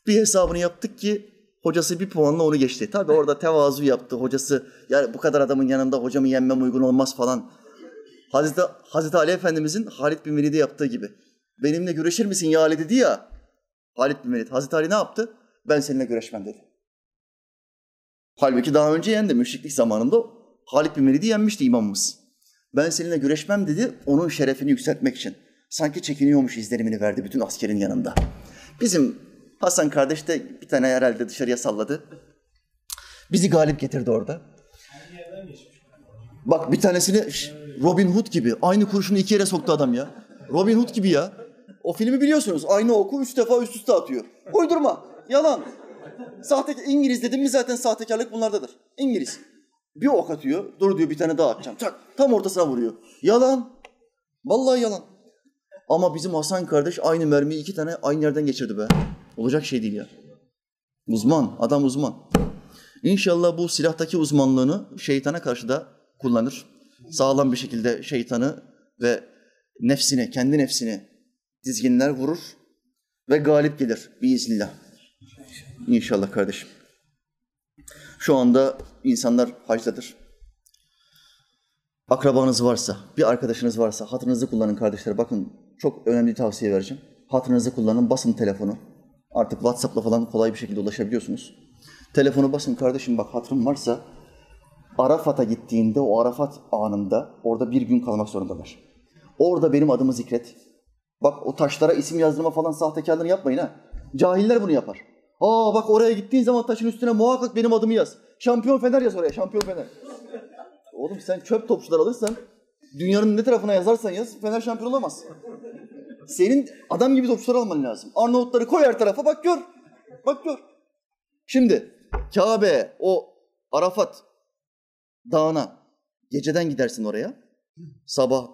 Bir hesabını yaptık ki hocası bir puanla onu geçti. Tabii orada tevazu yaptı. Hocası yani bu kadar adamın yanında hocamı yenmem uygun olmaz falan. Hazreti, Hazreti Ali Efendimizin Halid bin Velid'e yaptığı gibi. Benimle güreşir misin ya Ali dedi ya. Halid bin Velid. Hazreti Ali ne yaptı? Ben seninle güreşmem dedi. Halbuki daha önce yendi. Müşriklik zamanında Halid bin Velid'i yenmişti imamımız. Ben seninle güreşmem dedi onun şerefini yükseltmek için. Sanki çekiniyormuş izlenimini verdi bütün askerin yanında. Bizim Hasan kardeş de bir tane herhalde dışarıya salladı. Bizi galip getirdi orada. Bak bir tanesini Robin Hood gibi aynı kurşunu iki yere soktu adam ya. Robin Hood gibi ya. O filmi biliyorsunuz. Aynı oku üç defa üst üste atıyor. Uydurma. Yalan. Sahte İngiliz dedim mi zaten sahtekarlık bunlardadır. İngiliz. Bir ok atıyor. Dur diyor bir tane daha atacağım. Çak. Tam ortasına vuruyor. Yalan. Vallahi yalan. Ama bizim Hasan kardeş aynı mermiyi iki tane aynı yerden geçirdi be. Olacak şey değil ya. Uzman. Adam uzman. İnşallah bu silahtaki uzmanlığını şeytana karşı da kullanır. Sağlam bir şekilde şeytanı ve nefsini, kendi nefsini dizginler vurur ve galip gelir biiznillah. İnşallah kardeşim. Şu anda insanlar hacdadır. Akrabanız varsa, bir arkadaşınız varsa hatırınızı kullanın kardeşler. Bakın çok önemli tavsiye vereceğim. Hatırınızı kullanın, basın telefonu. Artık WhatsApp'la falan kolay bir şekilde ulaşabiliyorsunuz. Telefonu basın kardeşim bak hatırım varsa Arafat'a gittiğinde o Arafat anında orada bir gün kalmak zorundalar. Orada benim adımı zikret. Bak o taşlara isim yazdırma falan sahtekarlığını yapmayın ha. Cahiller bunu yapar. Aa bak oraya gittiğin zaman taşın üstüne muhakkak benim adımı yaz. Şampiyon Fener yaz oraya, şampiyon Fener. Oğlum sen çöp topçular alırsan, dünyanın ne tarafına yazarsan yaz, Fener şampiyon olamaz. Senin adam gibi topçular alman lazım. Arnavutları koy her tarafa bak gör. Bak gör. Şimdi Kabe, o Arafat dağına geceden gidersin oraya. Sabah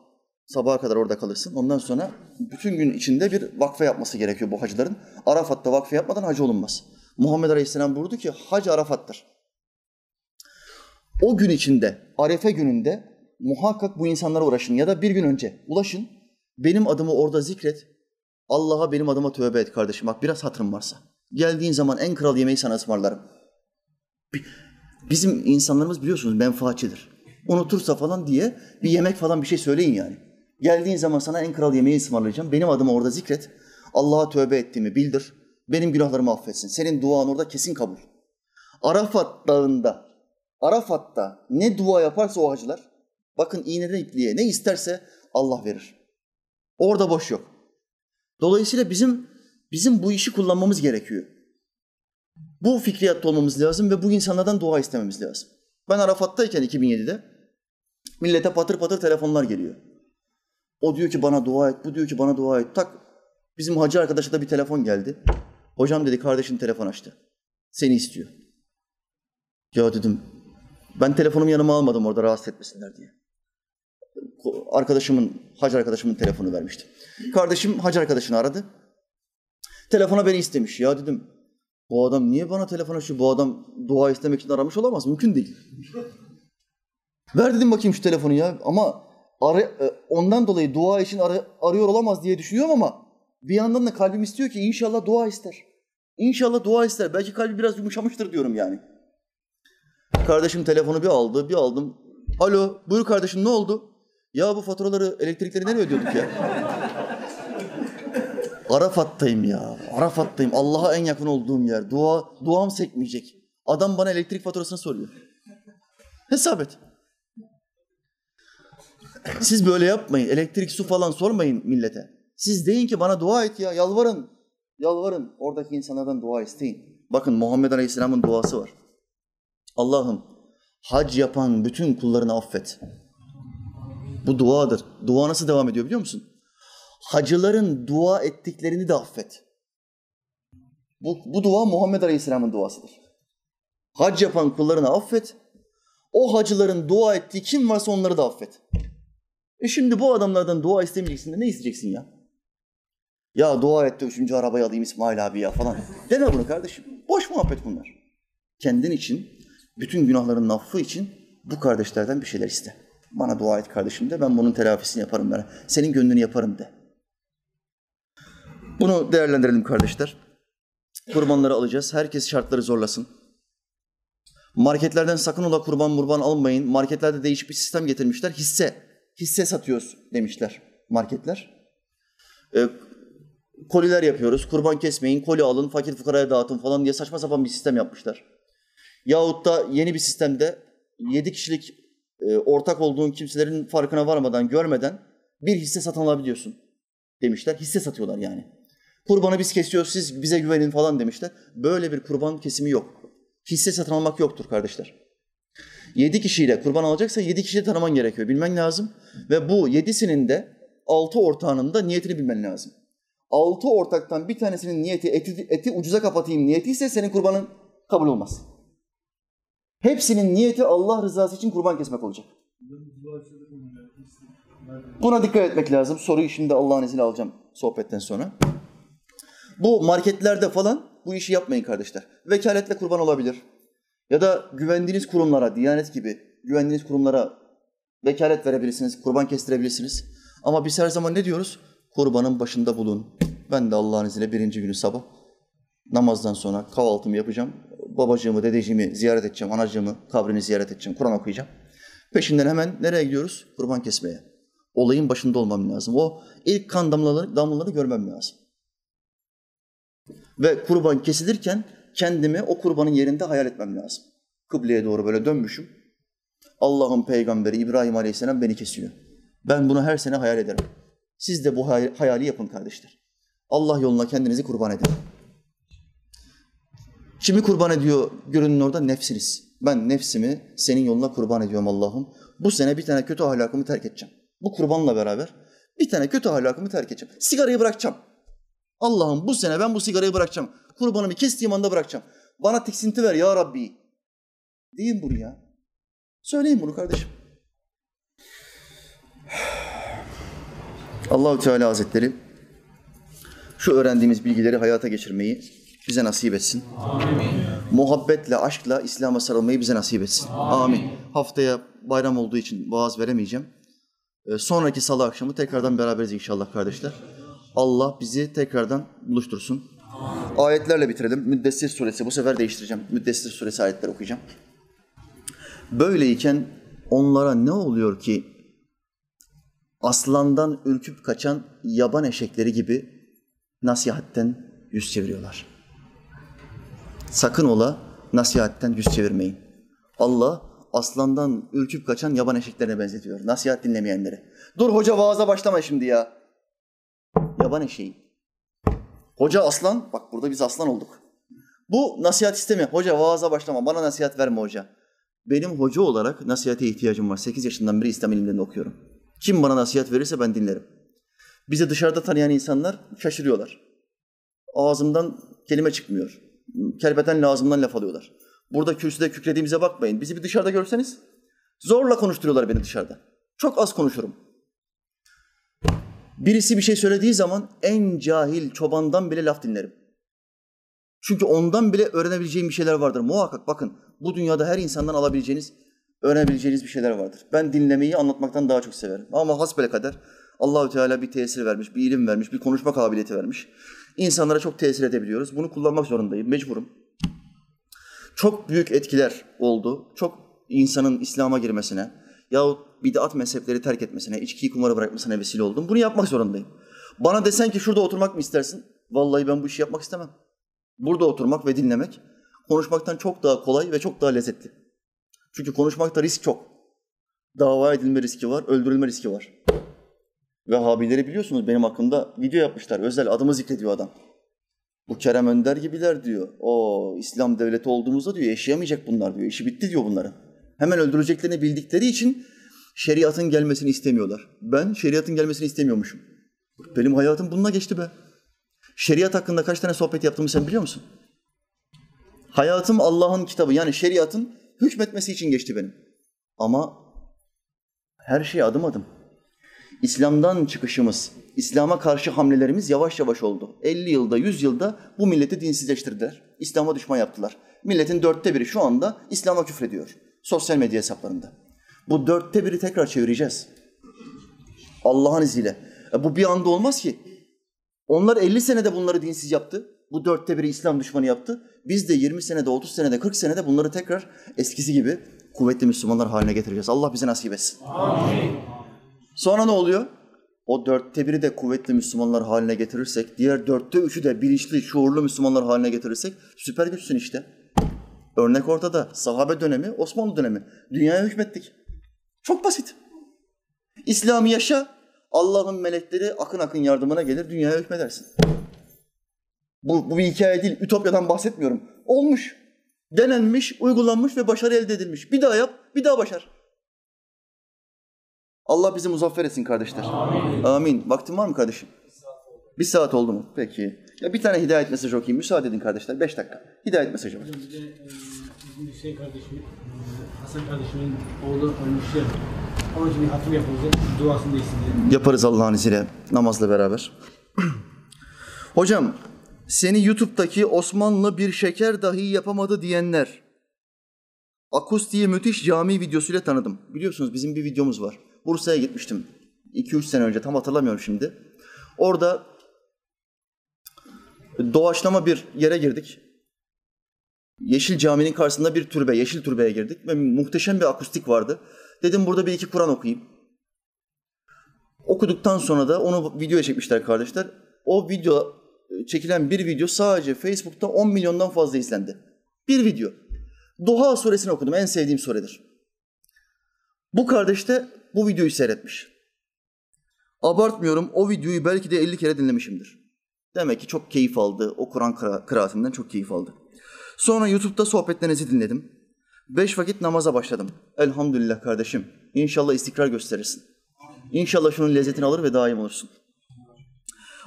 sabaha kadar orada kalırsın. Ondan sonra bütün gün içinde bir vakfe yapması gerekiyor bu hacıların. Arafat'ta vakfe yapmadan hacı olunmaz. Muhammed Aleyhisselam buyurdu ki hac Arafat'tır. O gün içinde, Arefe gününde muhakkak bu insanlara uğraşın ya da bir gün önce ulaşın. Benim adımı orada zikret. Allah'a benim adıma tövbe et kardeşim. Bak biraz hatırım varsa. Geldiğin zaman en kral yemeği sana ısmarlarım. Bizim insanlarımız biliyorsunuz menfaatçidir. unutursa falan diye bir yemek falan bir şey söyleyin yani. Geldiğin zaman sana en kral yemeği ısmarlayacağım. Benim adıma orada zikret. Allah'a tövbe ettiğimi bildir. Benim günahlarımı affetsin. Senin duan orada kesin kabul. Arafat dağında, Arafat'ta ne dua yaparsa o hacılar, bakın iğneden ipliğe ne isterse Allah verir. Orada boş yok. Dolayısıyla bizim bizim bu işi kullanmamız gerekiyor. Bu fikriyatta olmamız lazım ve bu insanlardan dua istememiz lazım. Ben Arafat'tayken 2007'de millete patır patır telefonlar geliyor. O diyor ki bana dua et, bu diyor ki bana dua et. Tak bizim hacı arkadaşa da bir telefon geldi. Hocam dedi kardeşin telefon açtı. Seni istiyor. Ya dedim ben telefonumu yanıma almadım orada rahatsız etmesinler diye. Arkadaşımın, hacı arkadaşımın telefonu vermiştim. Kardeşim hacı arkadaşını aradı. Telefona beni istemiş. Ya dedim bu adam niye bana telefon açıyor? Bu adam dua istemek için aramış olamaz. Mümkün değil. Ver dedim bakayım şu telefonu ya. Ama ara, e, ondan dolayı dua için ara, arıyor olamaz diye düşünüyorum ama bir yandan da kalbim istiyor ki inşallah dua ister. İnşallah dua ister. Belki kalbi biraz yumuşamıştır diyorum yani. Kardeşim telefonu bir aldı, bir aldım. Alo, buyur kardeşim ne oldu? Ya bu faturaları, elektrikleri nereye ödüyorduk ya? Arafat'tayım ya. Arafat'tayım. Allah'a en yakın olduğum yer. Dua, duam sekmeyecek. Adam bana elektrik faturasını soruyor. Hesap et. Siz böyle yapmayın. Elektrik, su falan sormayın millete. Siz deyin ki bana dua et ya. Yalvarın. Yalvarın. Oradaki insanlardan dua isteyin. Bakın Muhammed Aleyhisselam'ın duası var. Allah'ım hac yapan bütün kullarını affet. Bu duadır. Dua nasıl devam ediyor biliyor musun? Hacıların dua ettiklerini de affet. Bu, bu dua Muhammed Aleyhisselam'ın duasıdır. Hac yapan kullarını affet. O hacıların dua ettiği kim varsa onları da affet. E şimdi bu adamlardan dua istemeyeceksin de ne isteyeceksin ya? Ya dua et de üçüncü arabayı alayım İsmail abi ya falan. Deme bunu kardeşim. Boş muhabbet bunlar. Kendin için, bütün günahların affı için bu kardeşlerden bir şeyler iste. Bana dua et kardeşim de ben bunun telafisini yaparım ben. Senin gönlünü yaparım de. Bunu değerlendirelim kardeşler. Kurbanları alacağız. Herkes şartları zorlasın. Marketlerden sakın ola kurban murban almayın. Marketlerde değişik bir sistem getirmişler. Hisse, hisse satıyoruz demişler marketler. Ee, koliler yapıyoruz. Kurban kesmeyin, koli alın, fakir fukaraya dağıtın falan diye saçma sapan bir sistem yapmışlar. Yahut da yeni bir sistemde yedi kişilik e, ortak olduğun kimselerin farkına varmadan, görmeden bir hisse satın alabiliyorsun demişler. Hisse satıyorlar yani. Kurbanı biz kesiyoruz, siz bize güvenin falan demişler. Böyle bir kurban kesimi yok. Hisse satın almak yoktur kardeşler. Yedi kişiyle kurban alacaksa yedi kişiyi tanıman gerekiyor. Bilmen lazım. Ve bu yedisinin de altı ortağının da niyetini bilmen lazım. Altı ortaktan bir tanesinin niyeti eti, eti ucuza kapatayım niyeti ise senin kurbanın kabul olmaz. Hepsinin niyeti Allah rızası için kurban kesmek olacak. Buna dikkat etmek lazım. Soruyu şimdi Allah'ın izniyle alacağım sohbetten sonra. Bu marketlerde falan bu işi yapmayın kardeşler. Vekaletle kurban olabilir. Ya da güvendiğiniz kurumlara, Diyanet gibi güvendiğiniz kurumlara vekalet verebilirsiniz, kurban kestirebilirsiniz. Ama biz her zaman ne diyoruz? Kurbanın başında bulun. Ben de Allah'ın izniyle birinci günü sabah namazdan sonra kahvaltımı yapacağım. Babacığımı, dedeciğimi ziyaret edeceğim, anacığımı, kabrini ziyaret edeceğim, Kur'an okuyacağım. Peşinden hemen nereye gidiyoruz? Kurban kesmeye. Olayın başında olmam lazım. O ilk kan damlaları, damlaları görmem lazım. Ve kurban kesilirken kendimi o kurbanın yerinde hayal etmem lazım. Kıbleye doğru böyle dönmüşüm. Allah'ın peygamberi İbrahim Aleyhisselam beni kesiyor. Ben bunu her sene hayal ederim. Siz de bu hayali yapın kardeşler. Allah yoluna kendinizi kurban edin. Kimi kurban ediyor görünün orada? Nefsiniz. Ben nefsimi senin yoluna kurban ediyorum Allah'ım. Bu sene bir tane kötü ahlakımı terk edeceğim. Bu kurbanla beraber bir tane kötü ahlakımı terk edeceğim. Sigarayı bırakacağım. Allah'ım bu sene ben bu sigarayı bırakacağım. Kurbanımı kestiğim anda bırakacağım. Bana tiksinti ver ya Rabbi. Deyin bunu ya. Söyleyin bunu kardeşim. Allahu Teala Hazretleri şu öğrendiğimiz bilgileri hayata geçirmeyi bize nasip etsin. Amin. Muhabbetle, aşkla İslam'a sarılmayı bize nasip etsin. Amin. Amin. Haftaya bayram olduğu için vaaz veremeyeceğim. Ee, sonraki salı akşamı tekrardan beraberiz inşallah kardeşler. Allah bizi tekrardan buluştursun. Amin. Ayetlerle bitirelim. Müddessir suresi bu sefer değiştireceğim. Müddessir suresi ayetler okuyacağım. Böyleyken onlara ne oluyor ki aslandan ürküp kaçan yaban eşekleri gibi nasihatten yüz çeviriyorlar. Sakın ola nasihatten yüz çevirmeyin. Allah aslandan ürküp kaçan yaban eşeklerine benzetiyor. Nasihat dinlemeyenleri. Dur hoca vaaza başlama şimdi ya. Yaban eşeği. Hoca aslan, bak burada biz aslan olduk. Bu nasihat istemiyor. Hoca vaaza başlama, bana nasihat verme hoca. Benim hoca olarak nasihate ihtiyacım var. 8 yaşından beri İslam ilimlerinde okuyorum. Kim bana nasihat verirse ben dinlerim. Bizi dışarıda tanıyan insanlar şaşırıyorlar. Ağzımdan kelime çıkmıyor. Kelbeten lazımdan laf alıyorlar. Burada kürsüde kükrediğimize bakmayın. Bizi bir dışarıda görseniz zorla konuşturuyorlar beni dışarıda. Çok az konuşurum. Birisi bir şey söylediği zaman en cahil çobandan bile laf dinlerim. Çünkü ondan bile öğrenebileceğim bir şeyler vardır. Muhakkak bakın bu dünyada her insandan alabileceğiniz, öğrenebileceğiniz bir şeyler vardır. Ben dinlemeyi anlatmaktan daha çok severim. Ama hasbele kadar Allahü Teala bir tesir vermiş, bir ilim vermiş, bir konuşma kabiliyeti vermiş. İnsanlara çok tesir edebiliyoruz. Bunu kullanmak zorundayım, mecburum. Çok büyük etkiler oldu. Çok insanın İslam'a girmesine yahut bid'at mezhepleri terk etmesine, içkiyi kumara bırakmasına vesile oldum. Bunu yapmak zorundayım. Bana desen ki şurada oturmak mı istersin? Vallahi ben bu işi yapmak istemem. Burada oturmak ve dinlemek konuşmaktan çok daha kolay ve çok daha lezzetli. Çünkü konuşmakta risk çok. Dava edilme riski var, öldürülme riski var. Vehhabileri biliyorsunuz benim hakkımda video yapmışlar. Özel adımı zikrediyor adam. Bu Kerem Önder gibiler diyor. O İslam devleti olduğumuzda diyor yaşayamayacak bunlar diyor. İşi bitti diyor bunların. Hemen öldüreceklerini bildikleri için şeriatın gelmesini istemiyorlar. Ben şeriatın gelmesini istemiyormuşum. Benim hayatım bununla geçti be. Şeriat hakkında kaç tane sohbet yaptığımı sen biliyor musun? Hayatım Allah'ın kitabı yani şeriatın hükmetmesi için geçti benim. Ama her şey adım adım. İslam'dan çıkışımız, İslam'a karşı hamlelerimiz yavaş yavaş oldu. 50 yılda, 100 yılda bu milleti dinsizleştirdiler. İslam'a düşman yaptılar. Milletin dörtte biri şu anda İslam'a küfrediyor. Sosyal medya hesaplarında. Bu dörtte biri tekrar çevireceğiz. Allah'ın izniyle. E bu bir anda olmaz ki. Onlar 50 senede bunları dinsiz yaptı. Bu dörtte biri İslam düşmanı yaptı. Biz de 20 senede, 30 senede, 40 senede bunları tekrar eskisi gibi kuvvetli Müslümanlar haline getireceğiz. Allah bize nasip etsin. Amin. Sonra ne oluyor? O dörtte biri de kuvvetli Müslümanlar haline getirirsek, diğer dörtte üçü de bilinçli, şuurlu Müslümanlar haline getirirsek süper güçsün işte. Örnek ortada. Sahabe dönemi, Osmanlı dönemi. Dünyaya hükmettik. Çok basit. İslam'ı yaşa, Allah'ın melekleri akın akın yardımına gelir, dünyaya hükmedersin. Bu, bu bir hikaye değil, Ütopya'dan bahsetmiyorum. Olmuş, denenmiş, uygulanmış ve başarı elde edilmiş. Bir daha yap, bir daha başar. Allah bizi muzaffer etsin kardeşler. Amin. Amin. Vaktin var mı kardeşim? Bir saat oldu mu? Peki. Ya bir tane hidayet mesajı okuyayım. Müsaade edin kardeşler. Beş dakika. Hidayet mesajı var. Bir de e, bizim Hüseyin kardeşim, e, Hasan kardeşimin oğlu ölmüş ya. Onun için bir hatır yapılacak. Duasını da isteyeceğim. Yaparız Allah'ın izniyle namazla beraber. Hocam seni YouTube'daki Osmanlı bir şeker dahi yapamadı diyenler. Akustiği müthiş cami videosuyla tanıdım. Biliyorsunuz bizim bir videomuz var. Bursa'ya gitmiştim. 2-3 sene önce tam hatırlamıyorum şimdi. Orada doğaçlama bir yere girdik. Yeşil Cami'nin karşısında bir türbe, yeşil türbeye girdik ve muhteşem bir akustik vardı. Dedim burada bir iki Kur'an okuyayım. Okuduktan sonra da onu videoya çekmişler kardeşler. O video çekilen bir video sadece Facebook'ta 10 milyondan fazla izlendi. Bir video. Duha suresini okudum. En sevdiğim suredir. Bu kardeş de bu videoyu seyretmiş. Abartmıyorum o videoyu belki de 50 kere dinlemişimdir. Demek ki çok keyif aldı. O Kur'an kıra kıraatimden çok keyif aldı. Sonra YouTube'da sohbetlerinizi dinledim. Beş vakit namaza başladım. Elhamdülillah kardeşim. İnşallah istikrar gösterirsin. İnşallah şunun lezzetini alır ve daim olursun.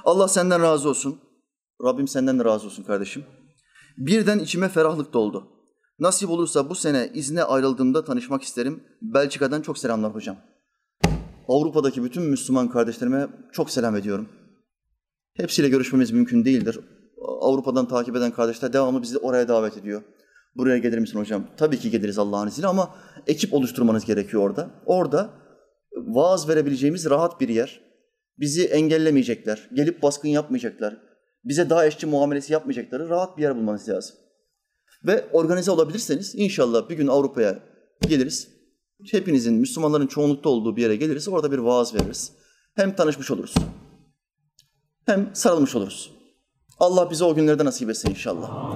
Allah senden razı olsun. Rabbim senden de razı olsun kardeşim. Birden içime ferahlık doldu. Nasip olursa bu sene izne ayrıldığımda tanışmak isterim. Belçika'dan çok selamlar hocam. Avrupa'daki bütün Müslüman kardeşlerime çok selam ediyorum. Hepsiyle görüşmemiz mümkün değildir. Avrupa'dan takip eden kardeşler devamlı bizi oraya davet ediyor. Buraya gelir misin hocam? Tabii ki geliriz Allah'ın izniyle ama ekip oluşturmanız gerekiyor orada. Orada vaaz verebileceğimiz rahat bir yer. Bizi engellemeyecekler, gelip baskın yapmayacaklar, bize daha eşçi muamelesi yapmayacakları rahat bir yer bulmanız lazım. Ve organize olabilirseniz inşallah bir gün Avrupa'ya geliriz. hepinizin, Müslümanların çoğunlukta olduğu bir yere geliriz. Orada bir vaaz veririz. Hem tanışmış oluruz. Hem sarılmış oluruz. Allah bize o günlerde nasip etsin inşallah.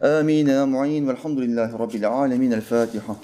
Amin. Amin. Velhamdülillahi Rabbil alemin. El Fatiha.